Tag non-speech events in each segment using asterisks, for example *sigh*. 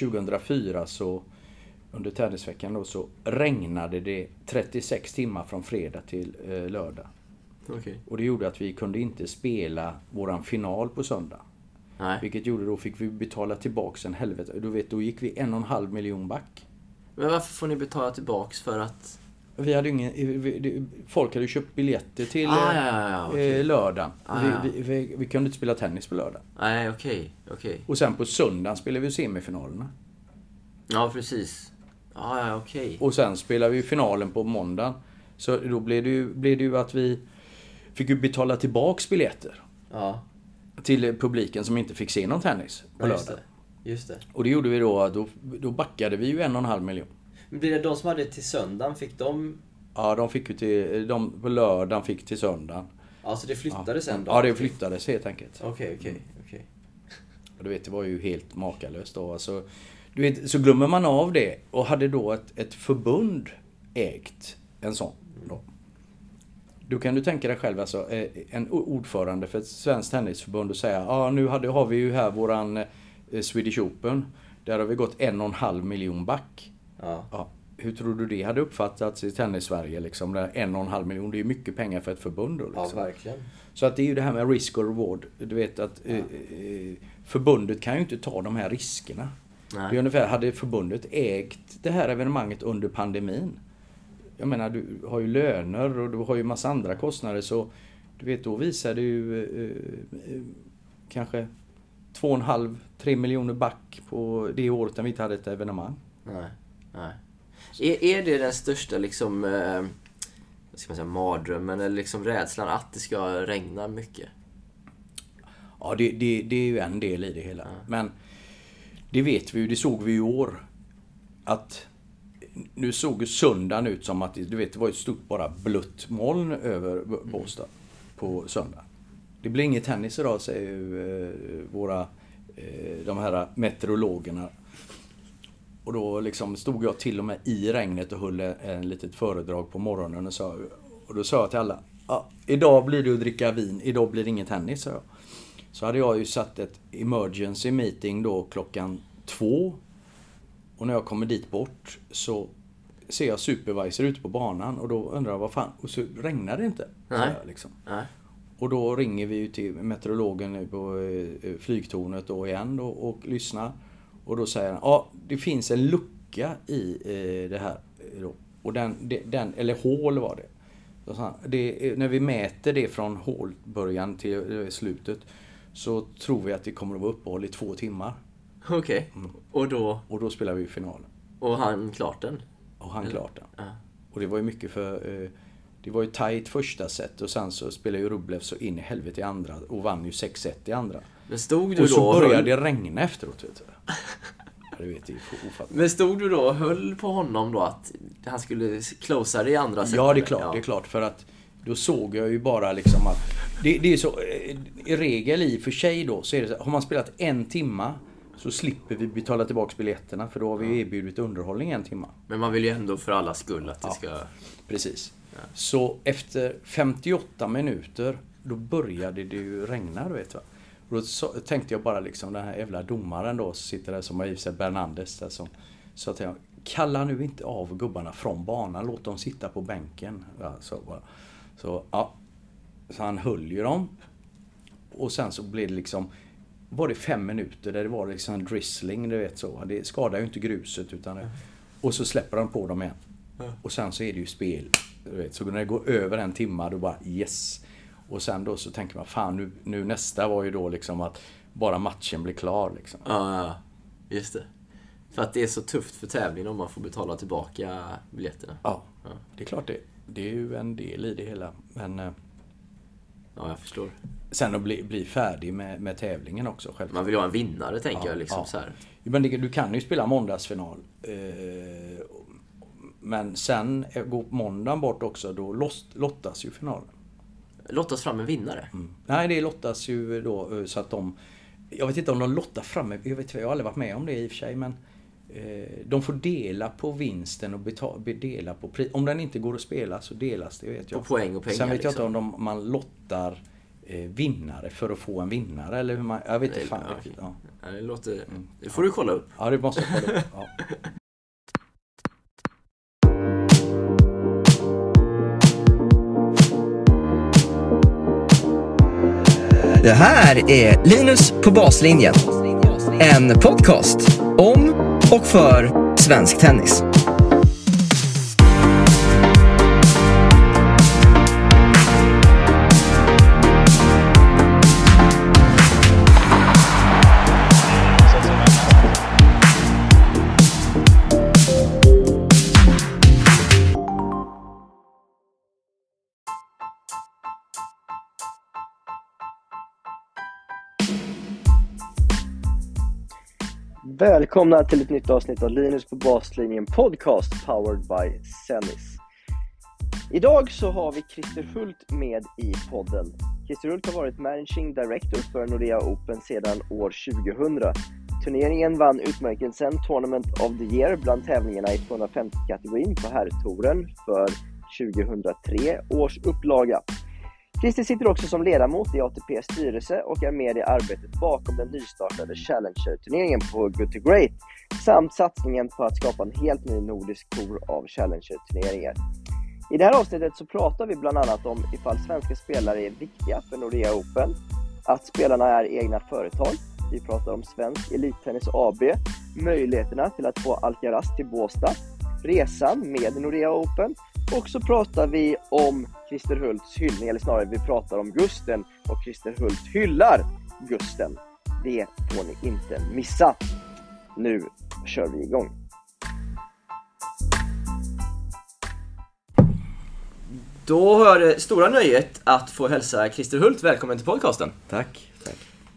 2004 så under tennisveckan då så regnade det 36 timmar från fredag till eh, lördag. Okej. Och det gjorde att vi kunde inte spela våran final på söndag. Nej. Vilket gjorde då fick vi betala tillbaks en helvete. Du vet, då gick vi en och en halv miljon back. Men varför får ni betala tillbaks för att... Vi hade ingen, vi- folk hade köpt biljetter till Ah, ja, ja, ja, okej. eh, lördagen. Ah, vi, vi, vi, vi kunde inte spela tennis på lördag. Nej, okej. Okej. Och sen på söndagen spelade vi semifinalerna. Ja, precis. Ja, ja, okej. Och sen spelade vi finalen på måndagen. Så då blev det ju, blev det ju att vi fick ju betala tillbaks biljetter Ja, till publiken som inte fick se någon tennis på ja just lördag. det. Just det. Och det gjorde vi då, då, då backade vi ju en och en halv miljon. Men blir det de som hade till söndagen, fick de... Ja, de fick ju till, de på lördagen fick till söndagen. Alltså det flyttade sen då? Ja, det flyttades helt enkelt. Okej, okej, okej. Och du vet, det var ju helt makalöst då. Alltså, du vet, så glömmer man av det och hade då ett, ett förbund ägt en sån. Då. Då kan du tänka dig själv, alltså, eh, en ordförande för ett svenskt tennisförbund och säga ja nu hade, har vi ju här våran eh, Swedish Open. Där har vi gått en och en halv miljon back. Ja. Ja, hur tror du det hade uppfattats i tennis-Sverige? Liksom, där en och en halv miljon, det är ju mycket pengar för ett förbund. Då, ja, liksom. verkligen. Så att det är ju det här med risk och reward. Du vet att eh, eh, förbundet kan ju inte ta de här riskerna. Det är Nej. ungefär, hade förbundet ägt det här evenemanget under pandemin. Jag menar, du har ju löner och du har ju massa andra kostnader så du vet, då visar det ju eh, eh, kanske 2,5-3 miljoner back på det året när vi inte hade ett evenemang. Nej. Nej. Är, är det den största liksom... Eh, vad ska man säga, mardrömmen eller liksom rädslan att det ska regna mycket? Ja, det, det, det är ju en del i det hela. Men det vet vi ju, det såg vi i år. Att nu såg ju söndagen ut som att du vet, det var ett stort bara blött moln över B- Båstad på söndag. Det blir inget tennis idag säger ju eh, våra, eh, de här meteorologerna. Och då liksom stod jag till och med i regnet och höll en litet föredrag på morgonen och sa Och då sa jag till alla ja, Idag blir det att dricka vin, idag blir det ingen tennis, sa jag. Så hade jag ju satt ett emergency meeting då klockan två. Och när jag kommer dit bort så ser jag supervisor ute på banan och då undrar jag vad fan, och så regnar det inte. Nej. Jag, liksom. Nej. Och då ringer vi ju till meteorologen nu på eh, flygtornet då igen då och lyssnar. Och då säger han, ja det finns en lucka i eh, det här. eh. Och den, den, eller hål var det. Det är- när vi mäter det från hålbörjan till eh, slutet så tror vi att det kommer att vara uppehåll i två timmar. Okej. Och då... Och då spelar vi finalen. Och han klart den? Och han klart den. Ja. Och det var ju mycket för... Eh, det var ju tight första set och sen så spelade ju Rublev så in i helvete i andra och vann ju 6-1 i andra. Men stod du Och då så började höll, det regna efteråt. Vet du. Ja, det vet, ofattbart. Men stod du då och höll på honom då att han skulle closa det i andra set? Ja, det är klart. Ja. Det är klart. För att då såg jag ju bara liksom att... Det, det är så... eh, I regel i och för sig då så är det så, har man spelat en timma så slipper vi betala tillbaka biljetterna för då har vi ju erbjudit underhållning en timma. Men man vill ju ändå för alla skull att det Ja. ska... Precis. Så efter 58 minuter då började det ju regna, du vet va. Och då så, tänkte jag bara liksom den här jävla domaren då som sitter där som har i sig Bernandes där som sa till honom Kalla nu inte av gubbarna från banan, låt dem sitta på bänken. Ja, så, bara. så ja. Så han höll ju dem. Och sen så blev det liksom var det fem minuter där det var liksom en drizzling, du vet så. Det skadar ju inte gruset utan det, Och så släpper han på dem igen. Och sen så är det ju spel. Du vet, så när det går över en timme då bara yes. Och sen då så tänker man fan nu, nu nästa var ju då liksom att bara matchen blir klar liksom. Ja, ja, just det. För att det är så tufft för tävlingen om man får betala tillbaka biljetterna. Ja, Ja. det är klart det. Det är ju en del i det hela. Men eh, Ja, jag förstår. sen att bli, bli färdig med, med tävlingen också självklart. Man vill ju ha en vinnare, tänker Ja, jag. Liksom, ja. så här. Men det, du kan ju spela måndagsfinal. Eh, men sen går måndagen bort också, då lottas ju finalen. Lottas fram en vinnare. Nej, det lottas ju då eh, så att de... Jag vet inte om de lottar fram, jag, vet, jag har aldrig varit med om det i och för sig, men eh, de får dela på vinsten och betala, dela på pris. Om den inte går att spela så delas det, vet jag. På poäng och pengar, Sen vet jag inte liksom. om de, man lottar eh, vinnare för att få en vinnare eller hur man... Jag vet inte fan Ja. Ja. Ja, det låter... Det får du kolla upp. ja, det måste jag kolla upp. Ja. *laughs* Det här är Linus på baslinjen. En podcast om och för svensk tennis. Välkomna till ett nytt avsnitt av Linus på baslinjen podcast powered by Sennis. Idag så har vi Christer Hult med i podden. Christer Hult har varit Managing Director för Nordea Open sedan år 2000. Turneringen vann utmärkelsen Tournament of the Year bland tävlingarna i 250-kategorin på herrtouren för 2003 års upplaga. Christer sitter också som ledamot i ATPs styrelse och är med i arbetet bakom den nystartade Challenger-turneringen på Good to Great samt satsningen på att skapa en helt ny nordisk tour av Challenger-turneringar. I det här avsnittet så pratar vi bland annat om ifall svenska spelare är viktiga för Nordea Open, att spelarna är egna företag, vi pratar om Svensk Elittennis AB, möjligheterna till att få Alcaraz till Båstad, resan med Nordea Open och så pratar vi om Christer Hults hyllning, eller snarare vi pratar om Gusten och Christer Hult hyllar Gusten. Det får ni inte missa. Nu kör vi igång. Då har jag det stora nöjet att få hälsa Christer Hult välkommen till podcasten. Tack. tack.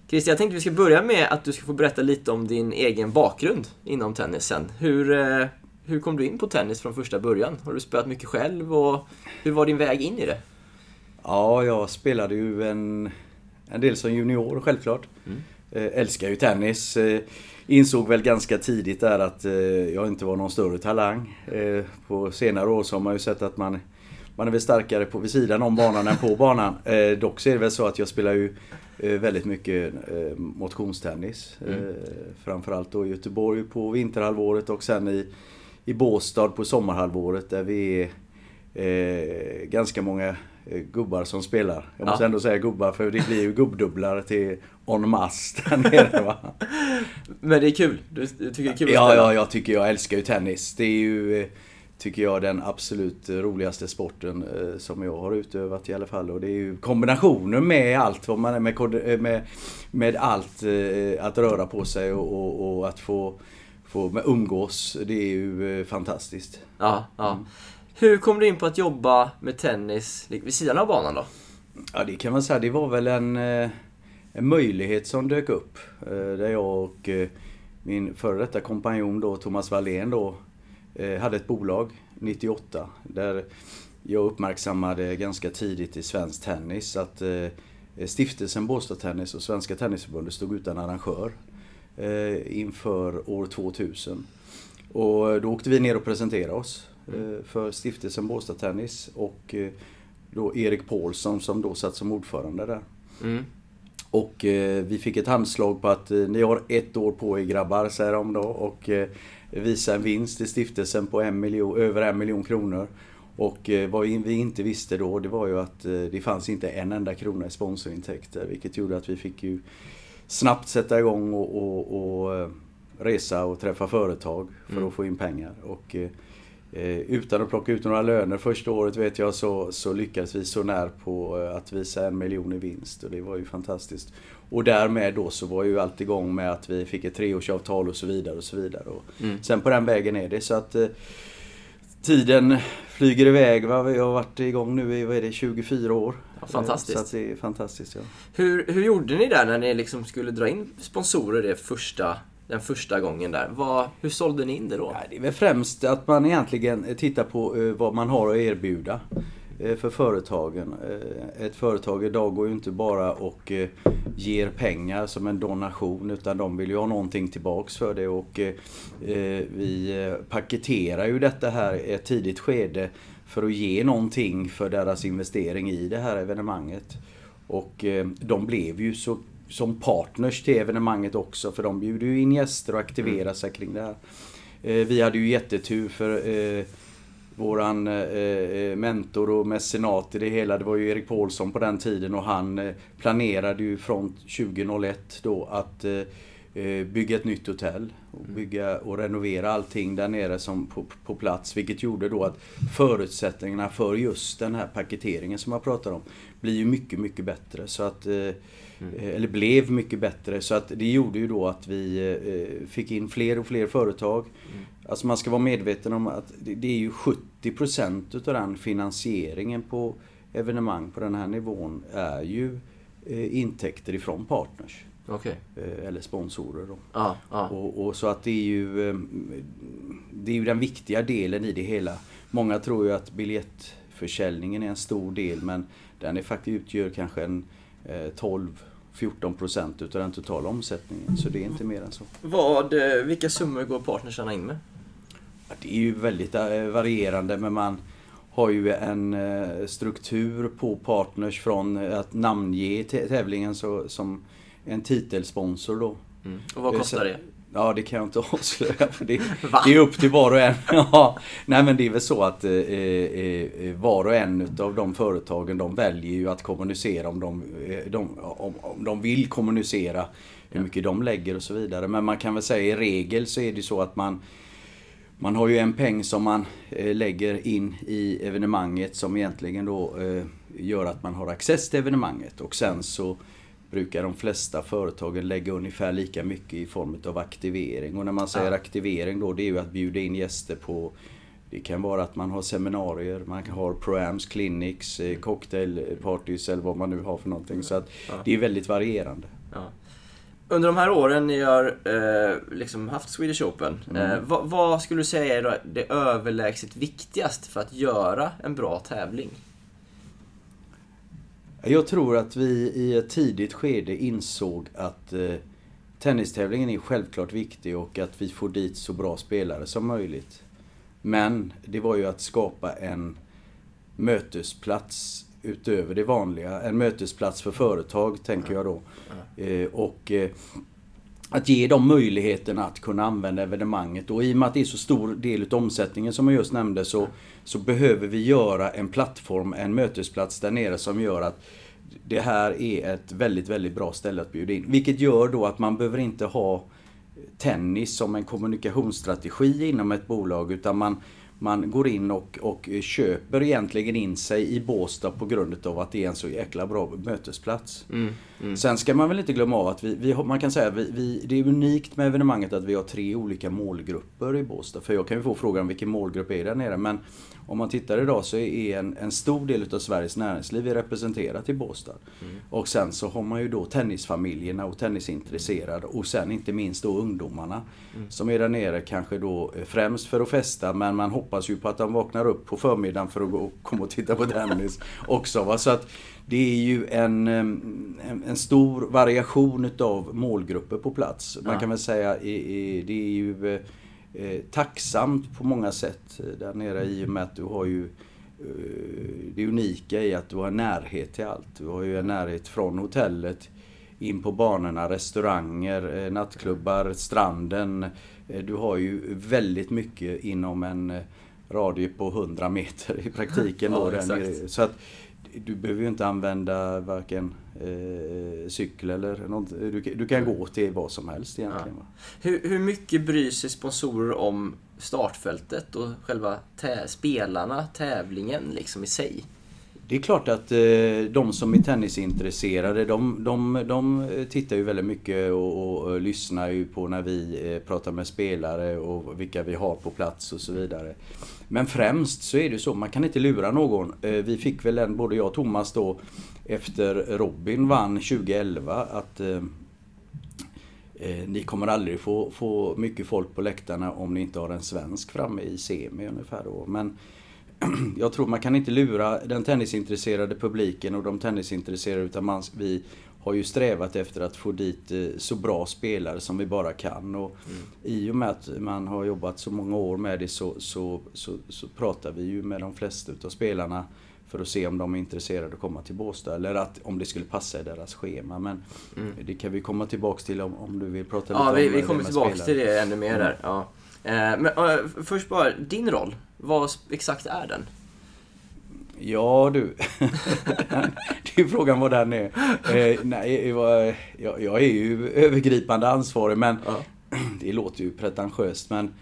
Christer, jag tänkte vi ska börja med att du ska få berätta lite om din egen bakgrund inom tennisen. Hur, eh, hur kom du in på tennis från första början? Har du spelat mycket själv och hur var din väg in i det? Ja, jag spelade ju en, en del som junior självklart. Eh, älskar ju tennis. Eh, insåg väl ganska tidigt där att eh, jag inte var någon större talang. På senare år så har man ju sett att man, man är väl starkare på vid sidan om banan än på banan. Dock så är det väl så att jag spelar ju väldigt mycket motionstennis. Eh, framförallt då i Göteborg på vinterhalvåret och sen i, i Båstad på sommarhalvåret där vi är eh, ganska många eh, gubbar som spelar. Jag måste Ja. ändå säga gubbar för det blir ju gubbdubblar till en masse där nere va. *laughs* Men det är kul. Du, du tycker det är kul att Ja, spela? ja, jag tycker jag älskar ju tennis. Det är ju, eh, tycker jag, den absolut roligaste sporten eh, som jag har utövat i alla fall. Och det är ju kombinationen med allt, vad man är med, eh, med, med allt eh, att röra på sig och, och, och att få, med umgås. Det är ju eh, fantastiskt. Ja, ja. Hur kom du in på att jobba med tennis vid sidan av banan då? Ja, det kan man säga. Det var väl en, eh, en möjlighet som dök upp. eh, Där jag och min före detta kompanjon då, Thomas Wallén då, hade ett bolag 98. Där jag uppmärksammade ganska tidigt i svensk tennis att stiftelsen Båstad Tennis och Svenska Tennisförbundet stod utan arrangör inför år 2000. Och då åkte vi ner och presenterade oss eh, för stiftelsen Båstad Tennis och eh, då Erik Paulsson som då satt som ordförande där. Mm. Och eh, vi fick ett handslag på att eh, ni har ett år på er grabbar, säger de då. Och eh, visa en vinst i stiftelsen på en miljon, över en miljon kronor. Och eh, vad vi inte visste då, det var ju att eh, det fanns inte en enda krona i sponsorintäkter. Vilket gjorde att vi fick ju snabbt sätta igång och, och, och eh, resa och träffa företag för Mm. att få in pengar. Och, eh, eh, utan att plocka ut några löner första året vet jag så, så lyckades vi så när på eh, att visa en miljon i vinst och det var ju fantastiskt. Och därmed då så var ju allt igång med att vi fick ett treårsavtal och så vidare och så vidare. Och Mm. Sen på den vägen är det så att tiden flyger iväg. Va? Vi har varit igång nu i vad är det, 24 år. Ja, fantastiskt. Så att det är fantastiskt ja. Hur, hur gjorde ni där när ni liksom skulle dra in sponsorer det första, den första gången där? Vad, hur sålde ni in det då? Ja, det är väl främst att man egentligen tittar på eh, vad man har att erbjuda eh, för företagen. Eh, Ett företag idag går ju inte bara och eh, ger pengar som en donation utan de vill ju ha någonting tillbaks för det och eh, eh, vi eh, paketerar ju detta här i ett tidigt skede för att ge någonting för deras investering i det här evenemanget. Och eh, de blev ju så, som partners till evenemanget också för de bjuder ju in gäster och aktiverar sig kring det här. Eh, vi hade ju jättetur för eh, våran eh, mentor och mecenat i det hela, det var ju Erik Paulsson på den tiden och han eh, planerade ju från 2001 då att eh, eh, bygga ett nytt hotell och Mm. bygga och renovera allting där nere som på, på plats. Vilket gjorde då att förutsättningarna för just den här paketeringen som jag pratar om blir ju mycket, mycket bättre. Så att, eh, Eller blev mycket bättre. Så att det gjorde ju då att vi eh, fick in fler och fler företag. Alltså man ska vara medveten om att det, är ju 70% utav den finansieringen på evenemang på den här nivån är ju eh, intäkter ifrån partners. Okej. Eh, eller sponsorer då. Ja, ja. Och, och så att det är ju eh, Det är ju den viktiga delen i det hela. Många tror ju att biljettförsäljningen är en stor del men den är faktiskt utgör kanske en eh, 12-14% utav den totala omsättningen. Så det är inte mer än så. Vad, eh, vilka summor går partnersarna in med? Det är ju väldigt eh, varierande men man har ju en eh, struktur på partners från att namnge tä- tävlingen så, som en titelsponsor då. Mm. Och vad kostar det? Ja, det kan jag inte *laughs* avslöja. För det, det är upp till var och en. *laughs* Ja, nej, men det är väl så att eh, eh, var och en utav de företagen de väljer ju att kommunicera om de, eh, de, om, om de vill kommunicera hur mycket de lägger och så vidare. Men man kan väl säga i regel så är det så att man man har ju en peng som man eh, lägger in i evenemanget som egentligen då eh, gör att man har access till evenemanget och sen så brukar de flesta företagen lägga ungefär lika mycket i form av aktivering. Och när man säger aktivering då, det är ju att bjuda in gäster på det kan vara att man har seminarier, man kan ha proams, clinics, eh, cocktailpartys eller vad man nu har för någonting. Så att det är väldigt varierande. Ja. Under de här åren ni har eh, liksom haft Swedish Open, Mm. eh, vad, vad skulle du säga är det överlägset viktigaste för att göra en bra tävling? Jag tror att vi i ett tidigt skede insåg att eh, tennistävlingen är självklart viktig och att vi får dit så bra spelare som möjligt. Men det var ju att skapa en mötesplats utöver det vanliga. En mötesplats för företag, tänker jag då. Eh, och eh, att ge dem möjligheten att kunna använda evenemanget. Och i och med att det är så stor del av omsättningen som jag just nämnde så, så behöver vi göra en plattform, en mötesplats där nere som gör att det här är ett väldigt, väldigt bra ställe att bjuda in. Vilket gör då att man behöver inte ha tennis som en kommunikationsstrategi inom ett bolag utan man, man går in och, och köper egentligen in sig i Båstad på grund av att det är en så jäkla bra mötesplats. Sen ska man väl inte glömma av att vi, vi man kan säga vi, vi, det är unikt med evenemanget att vi har tre olika målgrupper i Båstad. För jag kan ju få frågan vilken målgrupp är där nere men om man tittar idag så är en, en stor del av Sveriges näringsliv är representerat i Båstad. Och sen så har man ju då tennisfamiljerna och tennisintresserade och sen inte minst då ungdomarna. Som är där nere kanske då eh, främst för att festa men man hoppas ju på att de vaknar upp på förmiddagen för att gå och komma och titta på tennis också. Va? Så att det är ju en, en, en stor variation utav målgrupper på plats. Man kan väl säga i, det är ju eh, eh, tacksamt på många sätt eh, där nere i och med att du har ju det unika i att du har närhet till allt. Du har ju en närhet från hotellet in på banorna, restauranger, nattklubbar, stranden. Du har ju väldigt mycket inom en radie på 100 meter i praktiken. Ja, då. Så att du behöver ju inte använda varken eh, cykel eller något. Du, kan- du kan gå till vad som helst egentligen. Va? Hur, hur mycket bryr sig sponsorer om startfältet och själva tä- spelarna, tävlingen liksom i sig? Det är klart att eh, de som är tennisintresserade de, de, de tittar ju väldigt mycket och, och, och lyssnar ju på när vi eh, pratar med spelare och vilka vi har på plats och så vidare. Men främst så är det så, man kan inte lura någon. Eh, vi fick väl en, både jag och Thomas då, efter Robin vann 2011 att eh, eh, ni kommer aldrig få, få mycket folk på läktarna om ni inte har en svensk framme i semi ungefär då. Men *clears throat* jag tror man kan inte lura den tennisintresserade publiken och de tennisintresserade utan man, vi har ju strävat efter att få dit eh, så bra spelare som vi bara kan. Och I och med att man har jobbat så många år med det så, så, så, så pratar vi ju med de flesta utav spelarna För att se om de är intresserade att komma till Båstad eller att, om det skulle passa i deras schema. Men det kan vi komma tillbaks till om, om du vill prata Mm. Ja, lite vi, om vi det kommer med tillbaka spelare. till det ännu mer där. Ja. Eh, Men eh, först bara, din roll. Vad exakt är den? Ja du. *laughs* det är frågan vad den är. Eh, nej, jag, jag, är ju övergripande ansvarig men Ja. *clears throat* det låter ju pretentiöst men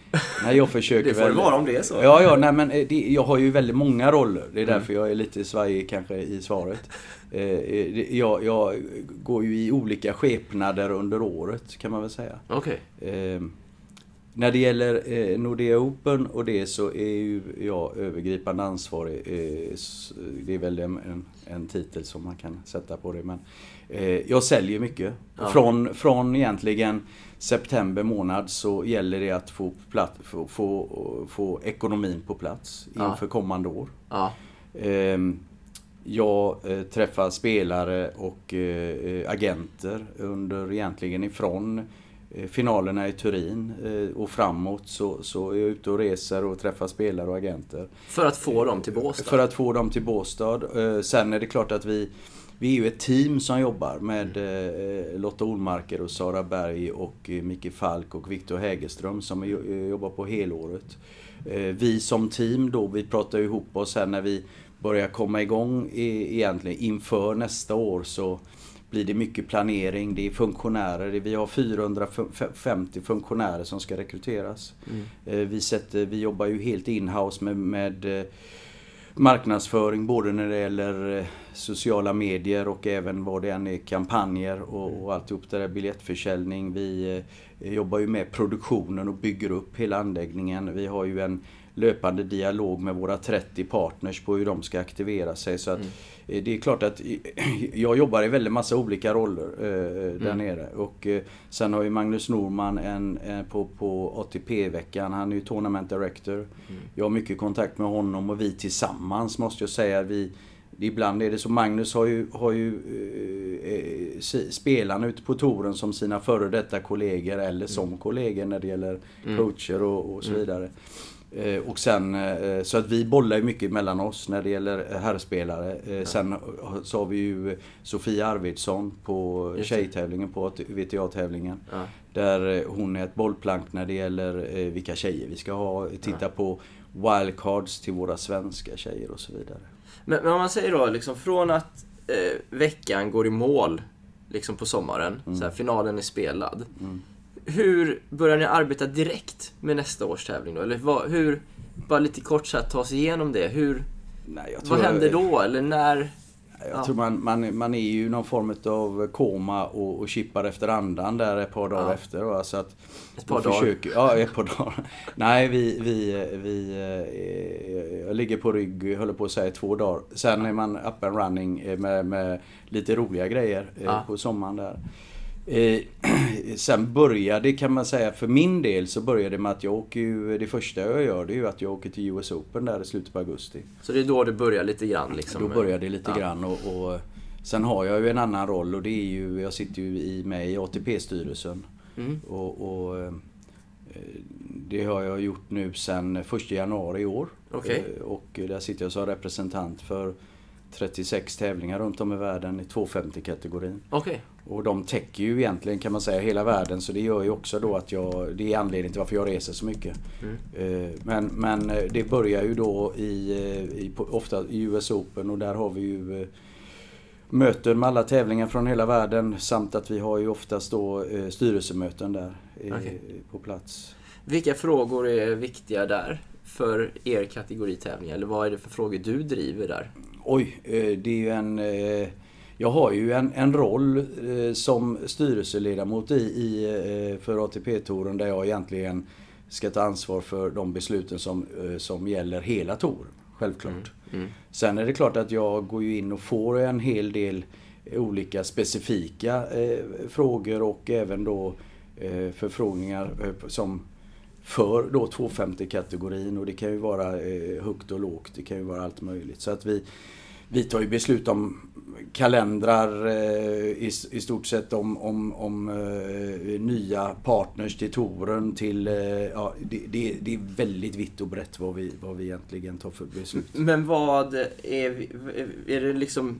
nej, jag *laughs* försöker Det får väl... det vara om det är så. Ja, ja, nej men eh, det, jag har ju väldigt många roller. Det är därför jag är lite svajig kanske i svaret. Eh, eh, jag, jag går ju i olika skepnader under året kan man väl säga. Okej. Eh, när det gäller eh, Nordea Open och det så är ju jag övergripande ansvarig. Eh, det är väl en, en, en titel som man kan sätta på det. Men, eh, jag säljer mycket. Ja. Från, från egentligen september månad så gäller det att få, platt, få, få, få ekonomin på plats Ja. inför kommande år. Ja. Ehm, Jag eh, träffar spelare och eh, eh, agenter under egentligen ifrån finalerna i Turin eh, och framåt så, så är jag ute och reser och träffar spelare och agenter. För att få dem till Båstad? För att få dem till Båstad. Eh, Sen är det klart att vi vi är ju ett team som jobbar med eh, Lotta Olmarker och Sara Berg och eh, Micke Falk och Viktor Hägerström som eh, jobbar på helåret. Eh, Vi som team då, vi pratar ihop oss här när vi börjar komma igång egentligen inför nästa år så blir det mycket planering, det är funktionärer. Vi har 450 funktionärer som ska rekryteras. Eh, Vi, sätter, vi jobbar ju helt in-house med, med eh, marknadsföring både när det gäller eh, sociala medier och även vad det än är kampanjer och, och alltihop det där biljettförsäljning. Vi jobbar ju med produktionen och bygger upp hela anläggningen. Vi har ju en löpande dialog med våra 30 partners på hur de ska aktivera sig. Så att eh, det är klart att eh, *clears throat* jag jobbar i väldigt massa olika roller eh, där nere. Och eh, sen har ju Magnus Norman en, en på, på ATP-veckan, han är ju Tournament Director. Jag har mycket kontakt med honom och vi tillsammans måste jag säga. Vi, Ibland är det så, Magnus har ju, har ju eh, eh, spelarna ute på touren som sina före detta kollegor eller som kollegor när det gäller coacher och, och så vidare. Eh, Och sen, eh, så att vi bollar ju mycket mellan oss när det gäller herrspelare. Eh, Sen så har vi ju Sofia Arvidsson på Just tjejtävlingen, på VTA-tävlingen. Ja. Där hon är ett bollplank när det gäller vilka tjejer vi ska ha. Titta på wildcards till våra svenska tjejer och så vidare. Men, men om man säger då, liksom från att eh, veckan går i mål liksom på sommaren, Mm. så här, finalen är spelad. Hur börjar ni arbeta direkt med nästa års tävling då? Eller vad, hur, bara lite kort så här, ta sig igenom det. Hur, Nej, vad händer då? Eller när? Jag Ja. tror man, man, man är ju någon form av koma och, och chippar efter andan där ett par dagar Ja. efter. Va? Så att Ett par dagar. Försöker, ja, ett par dagar. *laughs* Nej, vi, vi, vi, eh, jag ligger på rygg, håller på att säga två dagar. Sen är man up and running eh, med, med lite roliga grejer eh, Ja. på sommaren där. Eh, *clears throat* sen började kan man säga, för min del så började det med att jag åker ju, det första jag gör det är ju att jag åker till US Open där i slutet på augusti. Så det är då det börjar lite grann liksom? Då börjar det lite Ja. grann och, och sen har jag ju en annan roll och det är ju, jag sitter ju i, med i ATP-styrelsen. Mm. Och, och eh, det har jag gjort nu sedan 1 januari i år. Okej. Eh, Och där sitter jag som representant för 36 tävlingar runt om i världen i 250-kategorin. Okej. Och de täcker ju egentligen kan man säga hela världen så det gör ju också då att jag, det är anledningen till varför jag reser så mycket. Eh, Men, men eh, det börjar ju då i, eh, i ofta i US Open och där har vi ju möten med alla tävlingar från hela världen samt att vi har ju oftast då styrelsemöten där Okej. på plats. Vilka frågor är viktiga där? För er kategoritävling? Eller vad är det för frågor du driver där? Oj, det är ju en... eh, Jag har ju en, en roll eh, som styrelseledamot i, i, eh, för ATP-touren där jag egentligen ska ta ansvar för de besluten som, eh, som gäller hela touren. Självklart. Mm. Sen är det klart att jag går ju in och får en hel del olika specifika eh, frågor och även då eh, förfrågningar eh, som för då 250-kategorin och det kan ju vara eh, högt och lågt. Det kan ju vara allt möjligt. Så att vi, vi tar ju beslut om kalendrar eh, i, i stort sett om, om, om uh, nya partners till touren till... Uh, ja, det, det, det, är väldigt vitt och brett vad vi, vad vi egentligen tar för beslut. Men vad är, är det liksom...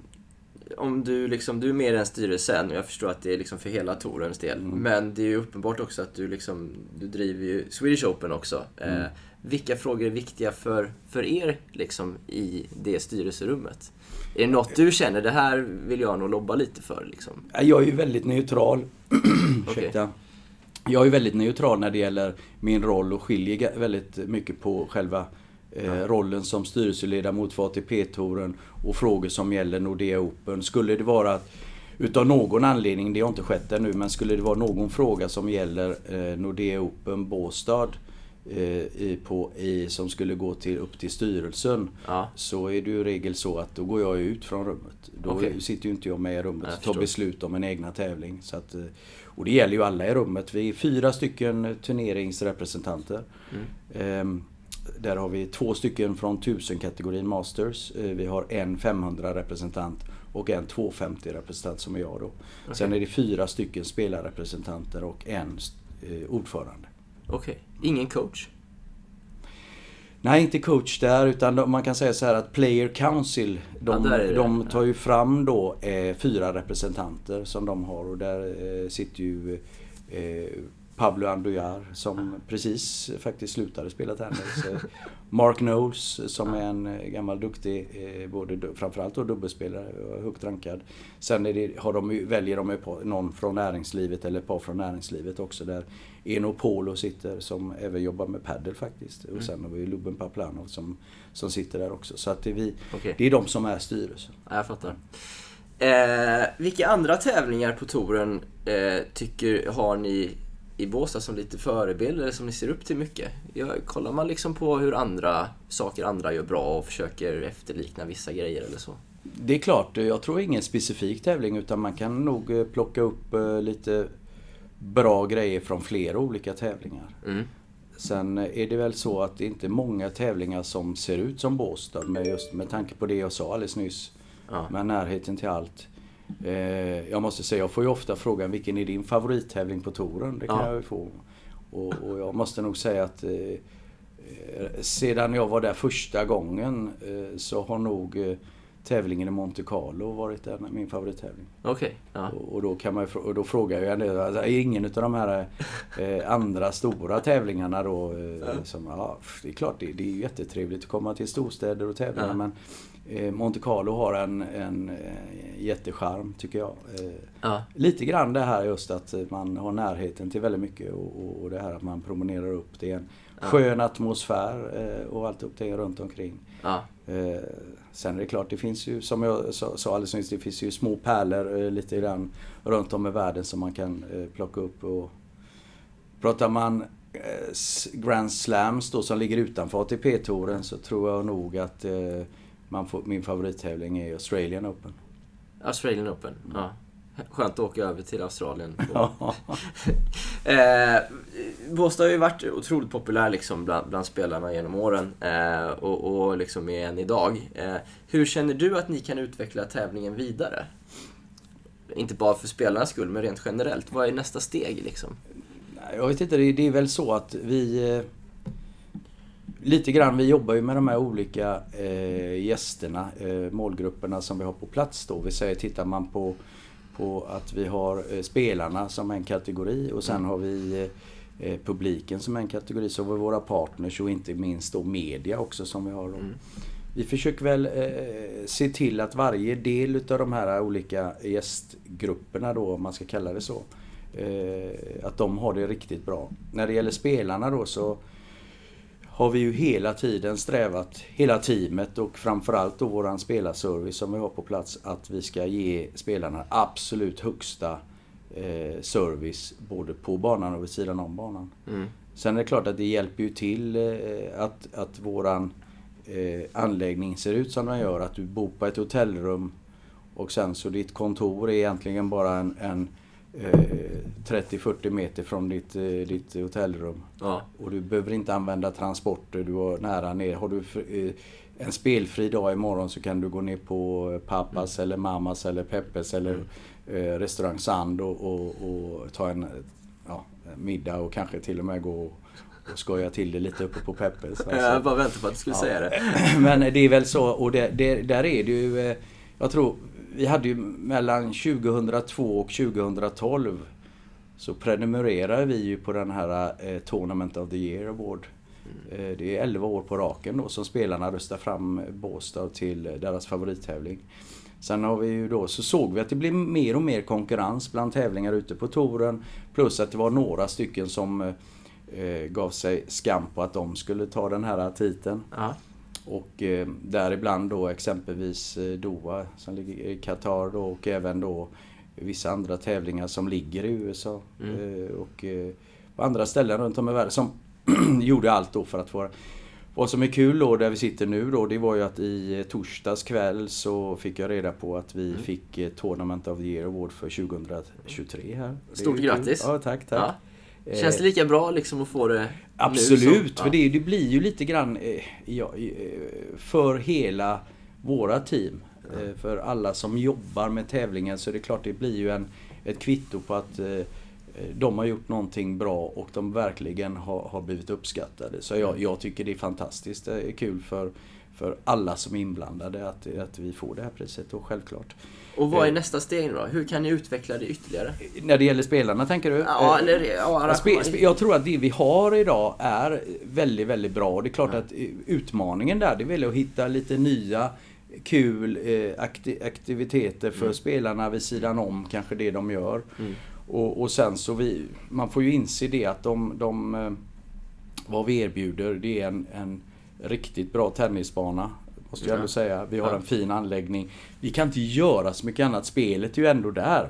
Om du liksom, du är med i den styrelsen och jag förstår att det är liksom för hela tourens del. Mm. Men det är ju uppenbart också att du liksom, du driver ju Swedish Open också. Mm. Vilka frågor är viktiga för, för er liksom i det styrelserummet? Är det något du känner, det här vill jag nog lobba lite för? Liksom? Jag är ju väldigt neutral. *clears throat* Ursäkta. Jag är väldigt neutral när det gäller min roll och skiljer väldigt mycket på själva eh, rollen som styrelseledamot för ATP-touren och frågor som gäller Nordea Open. Skulle det vara att utav någon anledning, det har inte skett ännu, men skulle det vara någon fråga som gäller eh, Nordea Open Båstad i, på, i, som skulle gå till, upp till styrelsen ja. så är det ju i regel så att då går jag ut från rummet. Då okay. sitter ju inte jag med i rummet och tar beslut om en egna tävling. Så att, eh, och det gäller ju alla i rummet. Vi är fyra stycken turneringsrepresentanter. Mm. Ehm, där har vi två stycken från 1000-kategorin Masters. Eh, vi har en 500-representant och en 250-representant som är jag då. Okay. Sen är det fyra stycken spelarrepresentanter och en ordförande. Okej, okay. Ingen coach? Nej, inte coach där utan man kan säga så här att Player Council de, ja, de tar ju fram då eh, fyra representanter som de har och där eh, sitter ju eh, Pablo Andujar som precis faktiskt slutade spela tennis. Eh, Mark Knowles som är en eh, gammal duktig, eh, både, framförallt då dubbelspelare, högt rankad. Sen det, har de, väljer de någon från näringslivet eller ett par från näringslivet också där Eno Polo sitter som även jobbar med padel faktiskt. Mm. Och sen har vi Luben Paplanov som, som sitter där också. Så att det, är vi, okay. det är de som är styrelsen. Ja, jag fattar. Eh, vilka andra tävlingar på touren eh, tycker har ni i Båstad som lite förebild eller som ni ser upp till mycket? Ja, kollar man liksom på hur andra saker andra gör bra och försöker efterlikna vissa grejer eller så? Det är klart, jag tror ingen specifik tävling utan man kan nog eh, plocka upp eh, lite bra grejer från flera olika tävlingar. Mm. Sen är det väl så att det inte är många tävlingar som ser ut som Båstad med, just, med tanke på det jag sa alldeles nyss. Ja. Med närheten till allt. Eh, jag måste säga, jag får ju ofta frågan vilken är din favorittävling på touren? Det kan ja. jag ju få. Och, och, jag måste nog säga att eh, eh sedan jag var där första gången eh, så har nog eh, tävlingen i Monte Carlo varit en, min favorittävling. Okay, ja. och, och, då kan man och då frågar jag henne, alltså, är ingen av de här eh, andra stora tävlingarna då ja. som, ja, det är klart det, det är jättetrevligt att komma till storstäder och tävla ja. men Monte Carlo har en, en eh, jättecharm tycker jag. Eh, ja. Lite grann det här just att man har närheten till väldigt mycket och, och, det här att man promenerar upp. Det är en skön atmosfär eh, och allt upp det runt omkring. Eh, Sen är det klart, det finns ju som jag sa alldeles nyss, det finns ju små pärlor eh, lite grann runt om i världen som man kan eh, plocka upp. Och pratar man eh, Grand Slams då som ligger utanför ATP-touren så tror jag nog att man får, min favorittävling är Australian Open. Australian Open, ja. Skönt att åka över till Australien. *laughs* *laughs* eh, Båstad har ju varit otroligt populär liksom bland, bland spelarna genom åren eh, och, och liksom är än idag. Eh, hur känner du att ni kan utveckla tävlingen vidare? Inte bara för spelarnas skull, men rent generellt. Vad är nästa steg liksom? Jag vet inte, det är väl så att vi... Lite grann, vi jobbar ju med de här olika eh, gästerna, eh, målgrupperna som vi har på plats då. Vi säger, tittar man på på att vi har eh, spelarna som en kategori och sen mm. har vi eh, eh, publiken som en kategori. Så har vi våra partners och inte minst då media också som vi har. Mm. Vi försöker väl eh, se till att varje del utav de här olika gästgrupperna då, om man ska kalla det så, att de har det riktigt bra. När det gäller spelarna då så har vi ju hela tiden strävat, hela teamet och framförallt då våran spelarservice som vi har på plats, att vi ska ge spelarna absolut högsta eh, service både på banan och vid sidan om banan. Mm. Sen är det klart att det hjälper ju till eh, att, att våran eh, anläggning ser ut som den gör. Att du bor på ett hotellrum och sen så ditt kontor är egentligen bara en, en 30-40 meter från ditt, eh, ditt hotellrum. Ja. Och du behöver inte använda transporter, du har nära ner. Har du eh, en spelfri dag imorgon så kan du gå ner på Pappas eller Mamas eller Peppes eller eh, restaurang Sand och, och, och ta en ja, middag och kanske till och med gå och, och skoja till det lite uppe på Peppes. Alltså. *laughs* Jag bara väntade på att du skulle säga det. *laughs* Men det är väl så och det, det, där är det ju, eh, jag tror, vi hade ju mellan 2002 och 2012 så prenumererade vi ju på den här eh, Tournament of the Year Award. Eh, det är 11 år på raken då som spelarna röstar fram Båstad till deras favorittävling. Sen har vi ju då, så såg vi att det blev mer och mer konkurrens bland tävlingar ute på touren. Plus att det var några stycken som eh, eh, gav sig skam på att de skulle ta den här titeln. Ja. Och eh, däribland då exempelvis eh, Doha som ligger i Qatar då och även då vissa andra tävlingar som ligger i USA. Eh, och eh, på andra ställen runt om i världen som *clears throat* gjorde allt då för att få vad som är kul då där vi sitter nu då det var ju att i torsdags kväll så fick jag reda på att vi fick eh, Tournament of the Year Award för 2023 här. Stort grattis. Ja, tack, tack. Ja. Känns det lika bra liksom att få det nu Absolut, som- för det, det blir ju lite grann eh, ja, eh, för hela våra team. Eh, för alla som jobbar med tävlingen så är det klart det blir ju en, ett kvitto på att eh, de har gjort någonting bra och de verkligen har, har blivit uppskattade. Så jag, jag tycker det är fantastiskt det är kul för, för alla som är inblandade att, att vi får det här priset och självklart. Och vad är Eh. nästa steg då? Hur kan ni utveckla det ytterligare? När det gäller spelarna tänker du? Ja, Eh, eller ja, Ja, arrangemang. spe, spe, jag tror att det vi har idag är väldigt, väldigt bra. Och det är klart att eh, utmaningen där, det är väl att hitta lite nya kul eh, akti aktiviteter för spelarna vid sidan om kanske det de gör. Och, och sen så vi, man får ju inse det att de, de eh, vad vi erbjuder det är en, en riktigt bra tennisbana. Måste jag Ja. ändå säga. Vi har en fin anläggning. Vi kan inte göra så mycket annat. Spelet är ju ändå där.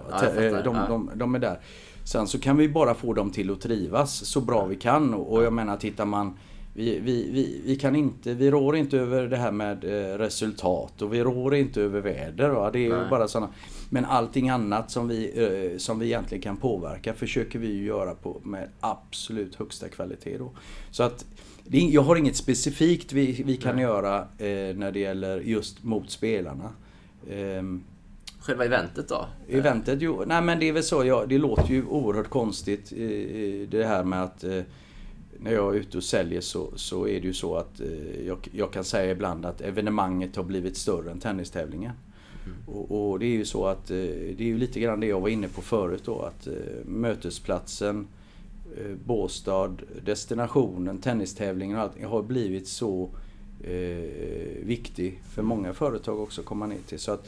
De, de, de är där. Sen så kan vi bara få dem till att trivas så bra vi kan. Och jag menar, tittar man vi, vi, vi, vi kan inte, vi rår inte över det här med eh, resultat och vi rår inte över väder. Va? Det är ju bara sådana. Men allting annat som vi, eh, som vi egentligen kan påverka försöker vi ju göra på med absolut högsta kvalitet. Då. Så att är, jag har inget specifikt vi, vi kan Nej. göra eh, när det gäller just mot spelarna. Ehm, Själva eventet då? Eventet, jo, nej men det är väl så, ja, det låter ju oerhört konstigt eh, eh, det här med att eh, när jag är ute och säljer så, så är det ju så att eh, jag, jag kan säga ibland att evenemanget har blivit större än tennistävlingen. Och, och det är ju så att eh, det är ju lite grann det jag var inne på förut då att eh, mötesplatsen eh, Båstad, destinationen, tennistävlingen och allting har blivit så eh, viktig för många företag också att komma ner till. Så att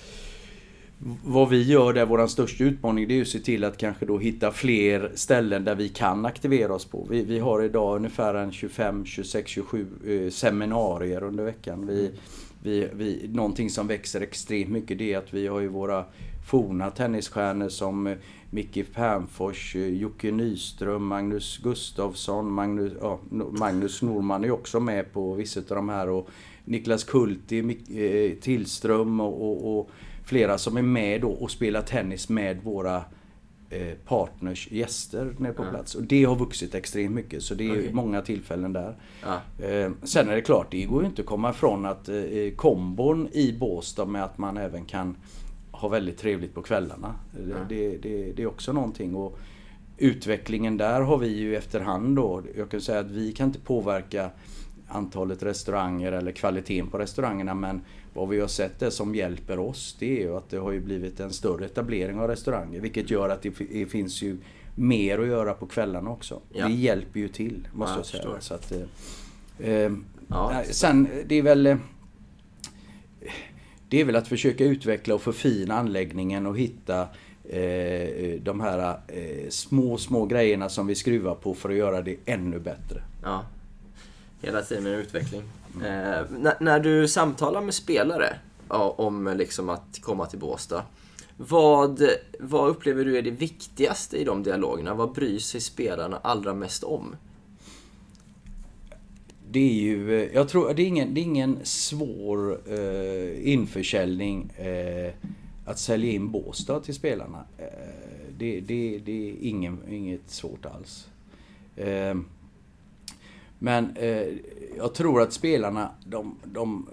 vad vi gör där, vår största utmaning, det är ju att se till att kanske då hitta fler ställen där vi kan aktivera oss på. Vi, vi har idag ungefär en 25, 26, 27 eh, seminarier under veckan. Vi, vi, vi, någonting som växer extremt mycket det är att vi har ju våra forna tennisstjärnor som eh, Micke Pernfors, eh, Jocke Nyström, Magnus Gustafsson, Magnus, ja, Magnus Norman är också med på vissa av de här och Niklas Kulti, Mick- eh, Tillström och, och, och flera som är med då och spelar tennis med våra eh, partners, gäster nere på Ja. plats. Och det har vuxit extremt mycket så det är Okej. många tillfällen där. Ja. Sen är det klart, det går ju inte att komma ifrån att eh, kombon i Båstad med att man även kan ha väldigt trevligt på kvällarna. Det, Ja. det, det, det är också någonting. Och utvecklingen där har vi ju efterhand då. Jag kan säga att vi kan inte påverka antalet restauranger eller kvaliteten på restaurangerna men vad vi har sett det som hjälper oss det är ju att det har ju blivit en större etablering av restauranger vilket gör att det fi- det finns ju mer att göra på kvällarna också. Ja. Det hjälper ju till måste Ja, jag jag säga. Så att, eh, eh, Ja. nej, sen det är väl eh, det är väl att försöka utveckla och förfina anläggningen och hitta eh, de här eh, små, små grejerna som vi skruvar på för att göra det ännu bättre. Ja. Hela tiden en utveckling. Eh, när, när du samtalar med spelare ja, om liksom att komma till Båstad. Vad, vad upplever du är det viktigaste i de dialogerna? Vad bryr sig spelarna allra mest om? Det är ju, eh, jag tror, det är ingen, det är ingen svår eh, införsäljning eh, att sälja in Båstad till spelarna. Eh, det, det, det är ingen, inget svårt alls. Eh, men eh, jag tror att spelarna, de, de,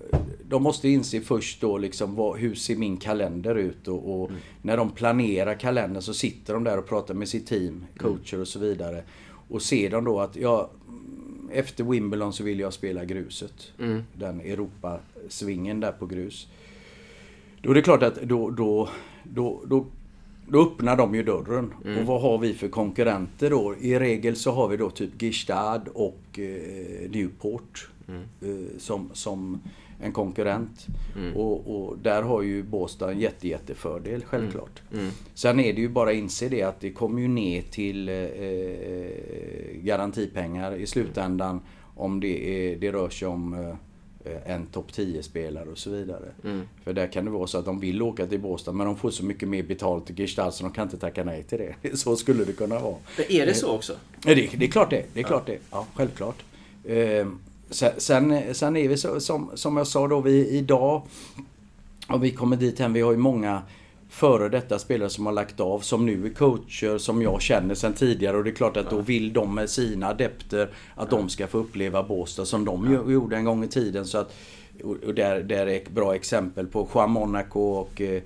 de måste inse först då liksom vad, hur ser min kalender ut och, och mm. när de planerar kalendern så sitter de där och pratar med sitt team, coacher och så vidare. Och ser de då att ja, efter Wimbledon så vill jag spela gruset. Mm. Den Europasvingen där på grus. Då är det klart att då, då, då, då, då öppnar de ju dörren. Mm. Och vad har vi för konkurrenter då? I regel så har vi då typ Gistad och eh, Newport. Mm. Eh, som, som en konkurrent. Mm. Och, och, där har ju Båstad en jätte, jättefördel självklart. Mm. Mm. Sen är det ju bara att inse det att det kommer ju ner till eh, eh garantipengar i slutändan om det, är, det rör sig om eh, en topp 10-spelare och så vidare. Mm. För där kan det vara så att de vill åka till Båstad men de får så mycket mer betalt i Gestalt så de kan inte tacka nej till det. *laughs* Så skulle det kunna vara. Men är det så också? Det, det är klart det. Det är klart det. Ja, självklart. Eh, Sen, sen är vi så, som, som jag sa då, vi idag och vi kommer dit hem, vi har ju många före detta spelare som har lagt av, som nu är coacher, som jag känner sedan tidigare. Och det är klart att då vill de med sina adepter att de ska få uppleva Båstad som de gjorde en gång i tiden. Så att, och där, där är ett bra exempel på Juan Monaco och eh,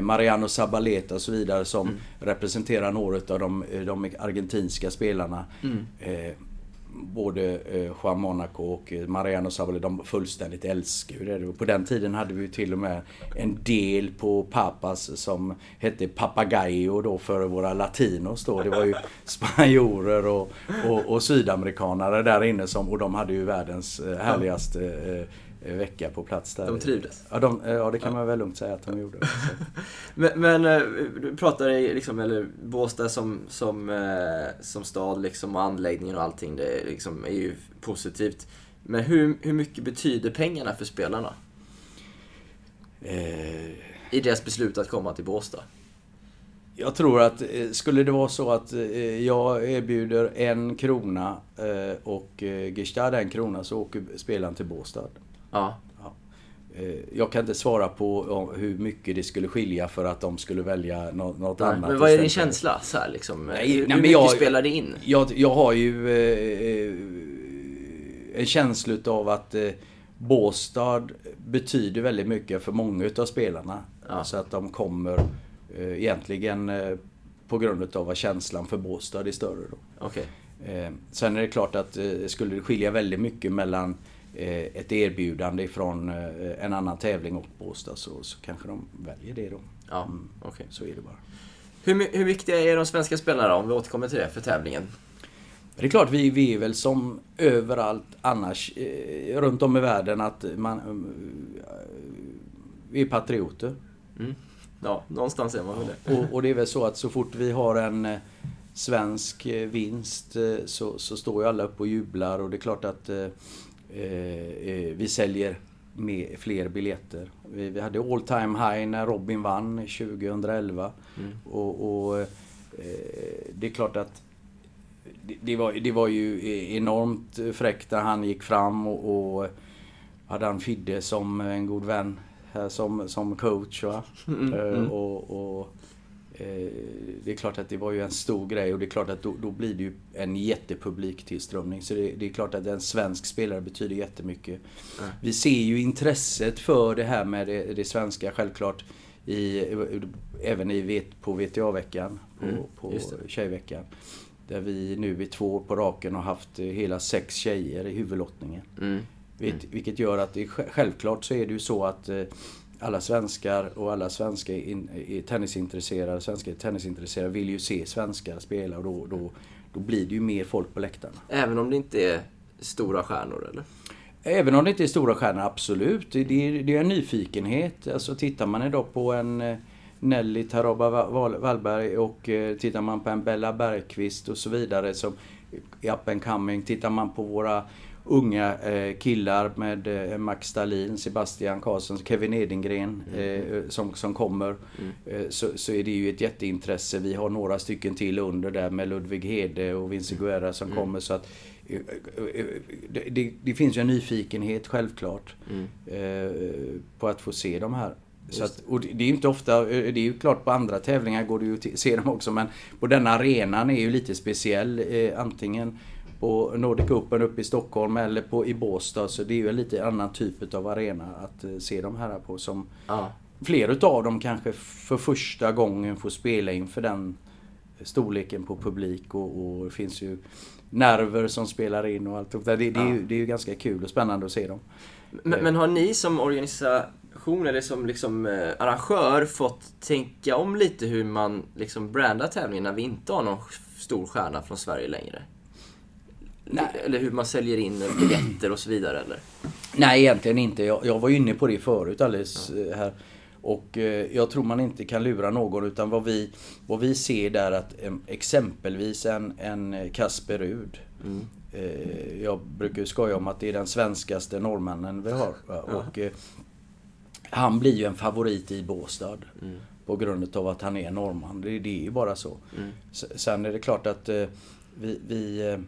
Mariano Zabaleta och så vidare som mm. representerar några av de, de argentinska spelarna. Mm. Både eh, Juan Monaco och eh, Mariano Savali, de fullständigt älskar ju det. På den tiden hade vi till och med en del på Papas som hette Papagayo då för våra latinos då. Det var ju *laughs* spanjorer och, och, och sydamerikanare där inne som, och de hade ju världens eh, härligaste Eh, vecka på plats där. De trivdes? Ja, de, ja det kan man väl lugnt säga att de gjorde. *laughs* men, men eh, du pratar liksom, eller Båstad som, som, eh, som stad liksom, och anläggningen och allting, det liksom, är ju positivt. Men hur, hur mycket betyder pengarna för spelarna? Eh... I deras beslut att komma till Båstad? Jag tror att skulle det vara så att jag erbjuder en krona och Gestad en krona så åker spelaren till Båstad. Ja. ja. Eh, jag kan inte svara på hur mycket det skulle skilja för att de skulle välja något, nej, annat. Men vad är din känsla? Så här, liksom? nej, hur, nej, hur mycket jag, spelar det in? Jag, jag har ju eh, en känsla av att eh, Båstad betyder väldigt mycket för många utav spelarna. Ja. Så att de kommer eh, egentligen eh, på grund av att känslan för Båstad är större. Då. Okay. Eh, sen är det klart att eh, skulle det skilja väldigt mycket mellan Eh, ett erbjudande från eh, en annan tävling och Båstad så, så kanske de väljer det då. Ja, mm, okay. Så är det bara. Hur, hur viktiga är de svenska spelarna om vi återkommer till det för tävlingen? Det är klart, vi, vi är väl som överallt annars eh, runt om i världen att man... Eh, vi är patrioter. Mm. Ja, någonstans är man väl det. Och, och, det är väl så att så fort vi har en eh, svensk vinst så, så står ju alla upp och jublar och det är klart att Eh, eh, vi säljer med fler biljetter. Vi, vi, hade all time high när Robin vann 2011. Mm. Och, och eh, det är klart att det, det, var, det var ju enormt fräckt när han gick fram och, och hade han Fidde som en god vän som, som coach. Va? Mm, mm. Och, och, Eh, det är klart att det var ju en stor grej och det är klart att då, då blir det ju en jättepublik tillströmning. Så det, det, är klart att en svensk spelare betyder jättemycket. Mm. Vi ser ju intresset för det här med det, det svenska självklart i, även i, på VTA-veckan, på, mm, på tjejveckan. Där vi nu i två år på raken har haft hela sex tjejer i huvudlottningen. Mm. Mm. Vilket gör att det, självklart så är det ju så att eh, alla svenskar och alla svenska in, tennisintresserade, svenska tennisintresserade vill ju se svenskar spela och då, då, då blir det ju mer folk på läktarna. Även om det inte är stora stjärnor eller? Även om det inte är stora stjärnor, absolut. Det, det, det är en nyfikenhet. Alltså tittar man idag på en eh, Nelly Taroba Wallberg och eh, tittar man på en Bella Bergqvist och så vidare som är up and coming. Tittar man på våra unga eh, killar med eh, Max Stalin, Sebastian Karlsson, Kevin Edengren mm. eh, som, som kommer. Mm. Så, så är det ju ett jätteintresse. Vi har några stycken till under där med Ludvig Hede och Vince mm. Guerra som mm. kommer. Så att, det, det, det, finns ju en nyfikenhet självklart mm. på att få se de här Så att, och det är ju inte ofta, det är ju klart på andra tävlingar går det ju att se dem också men på denna arenan är ju lite speciell. Antingen på Nordic Open uppe i Stockholm eller på, i Båstad. Så det är ju en lite annan typ av arena att eh, se de här på som Ja. fler utav dem kanske för första gången får spela inför den storleken på publik och, och det finns ju nerver som spelar in och allt. Det, det, är ju, det är ju ganska kul och spännande att se dem. Men, men har ni som organisation eller som liksom, eh, arrangör fått tänka om lite hur man liksom brandar tävlingen när vi inte har någon stor stjärna från Sverige längre? Nej. Eller hur man säljer in biljetter och så vidare eller? Nej, egentligen inte. Jag, jag var inne på det förut alldeles eh, här. Och eh, jag tror man inte kan lura någon utan vad vi, vad vi ser där att exempelvis en, en Kasper Rud. Eh, jag brukar skoja om att det är den svenskaste norrmannen vi har. va? Och, eh, han blir ju en favorit i Båstad. På grund av att han är norrman. Det, det är ju bara så. S- Sen är det klart att eh, vi, vi eh,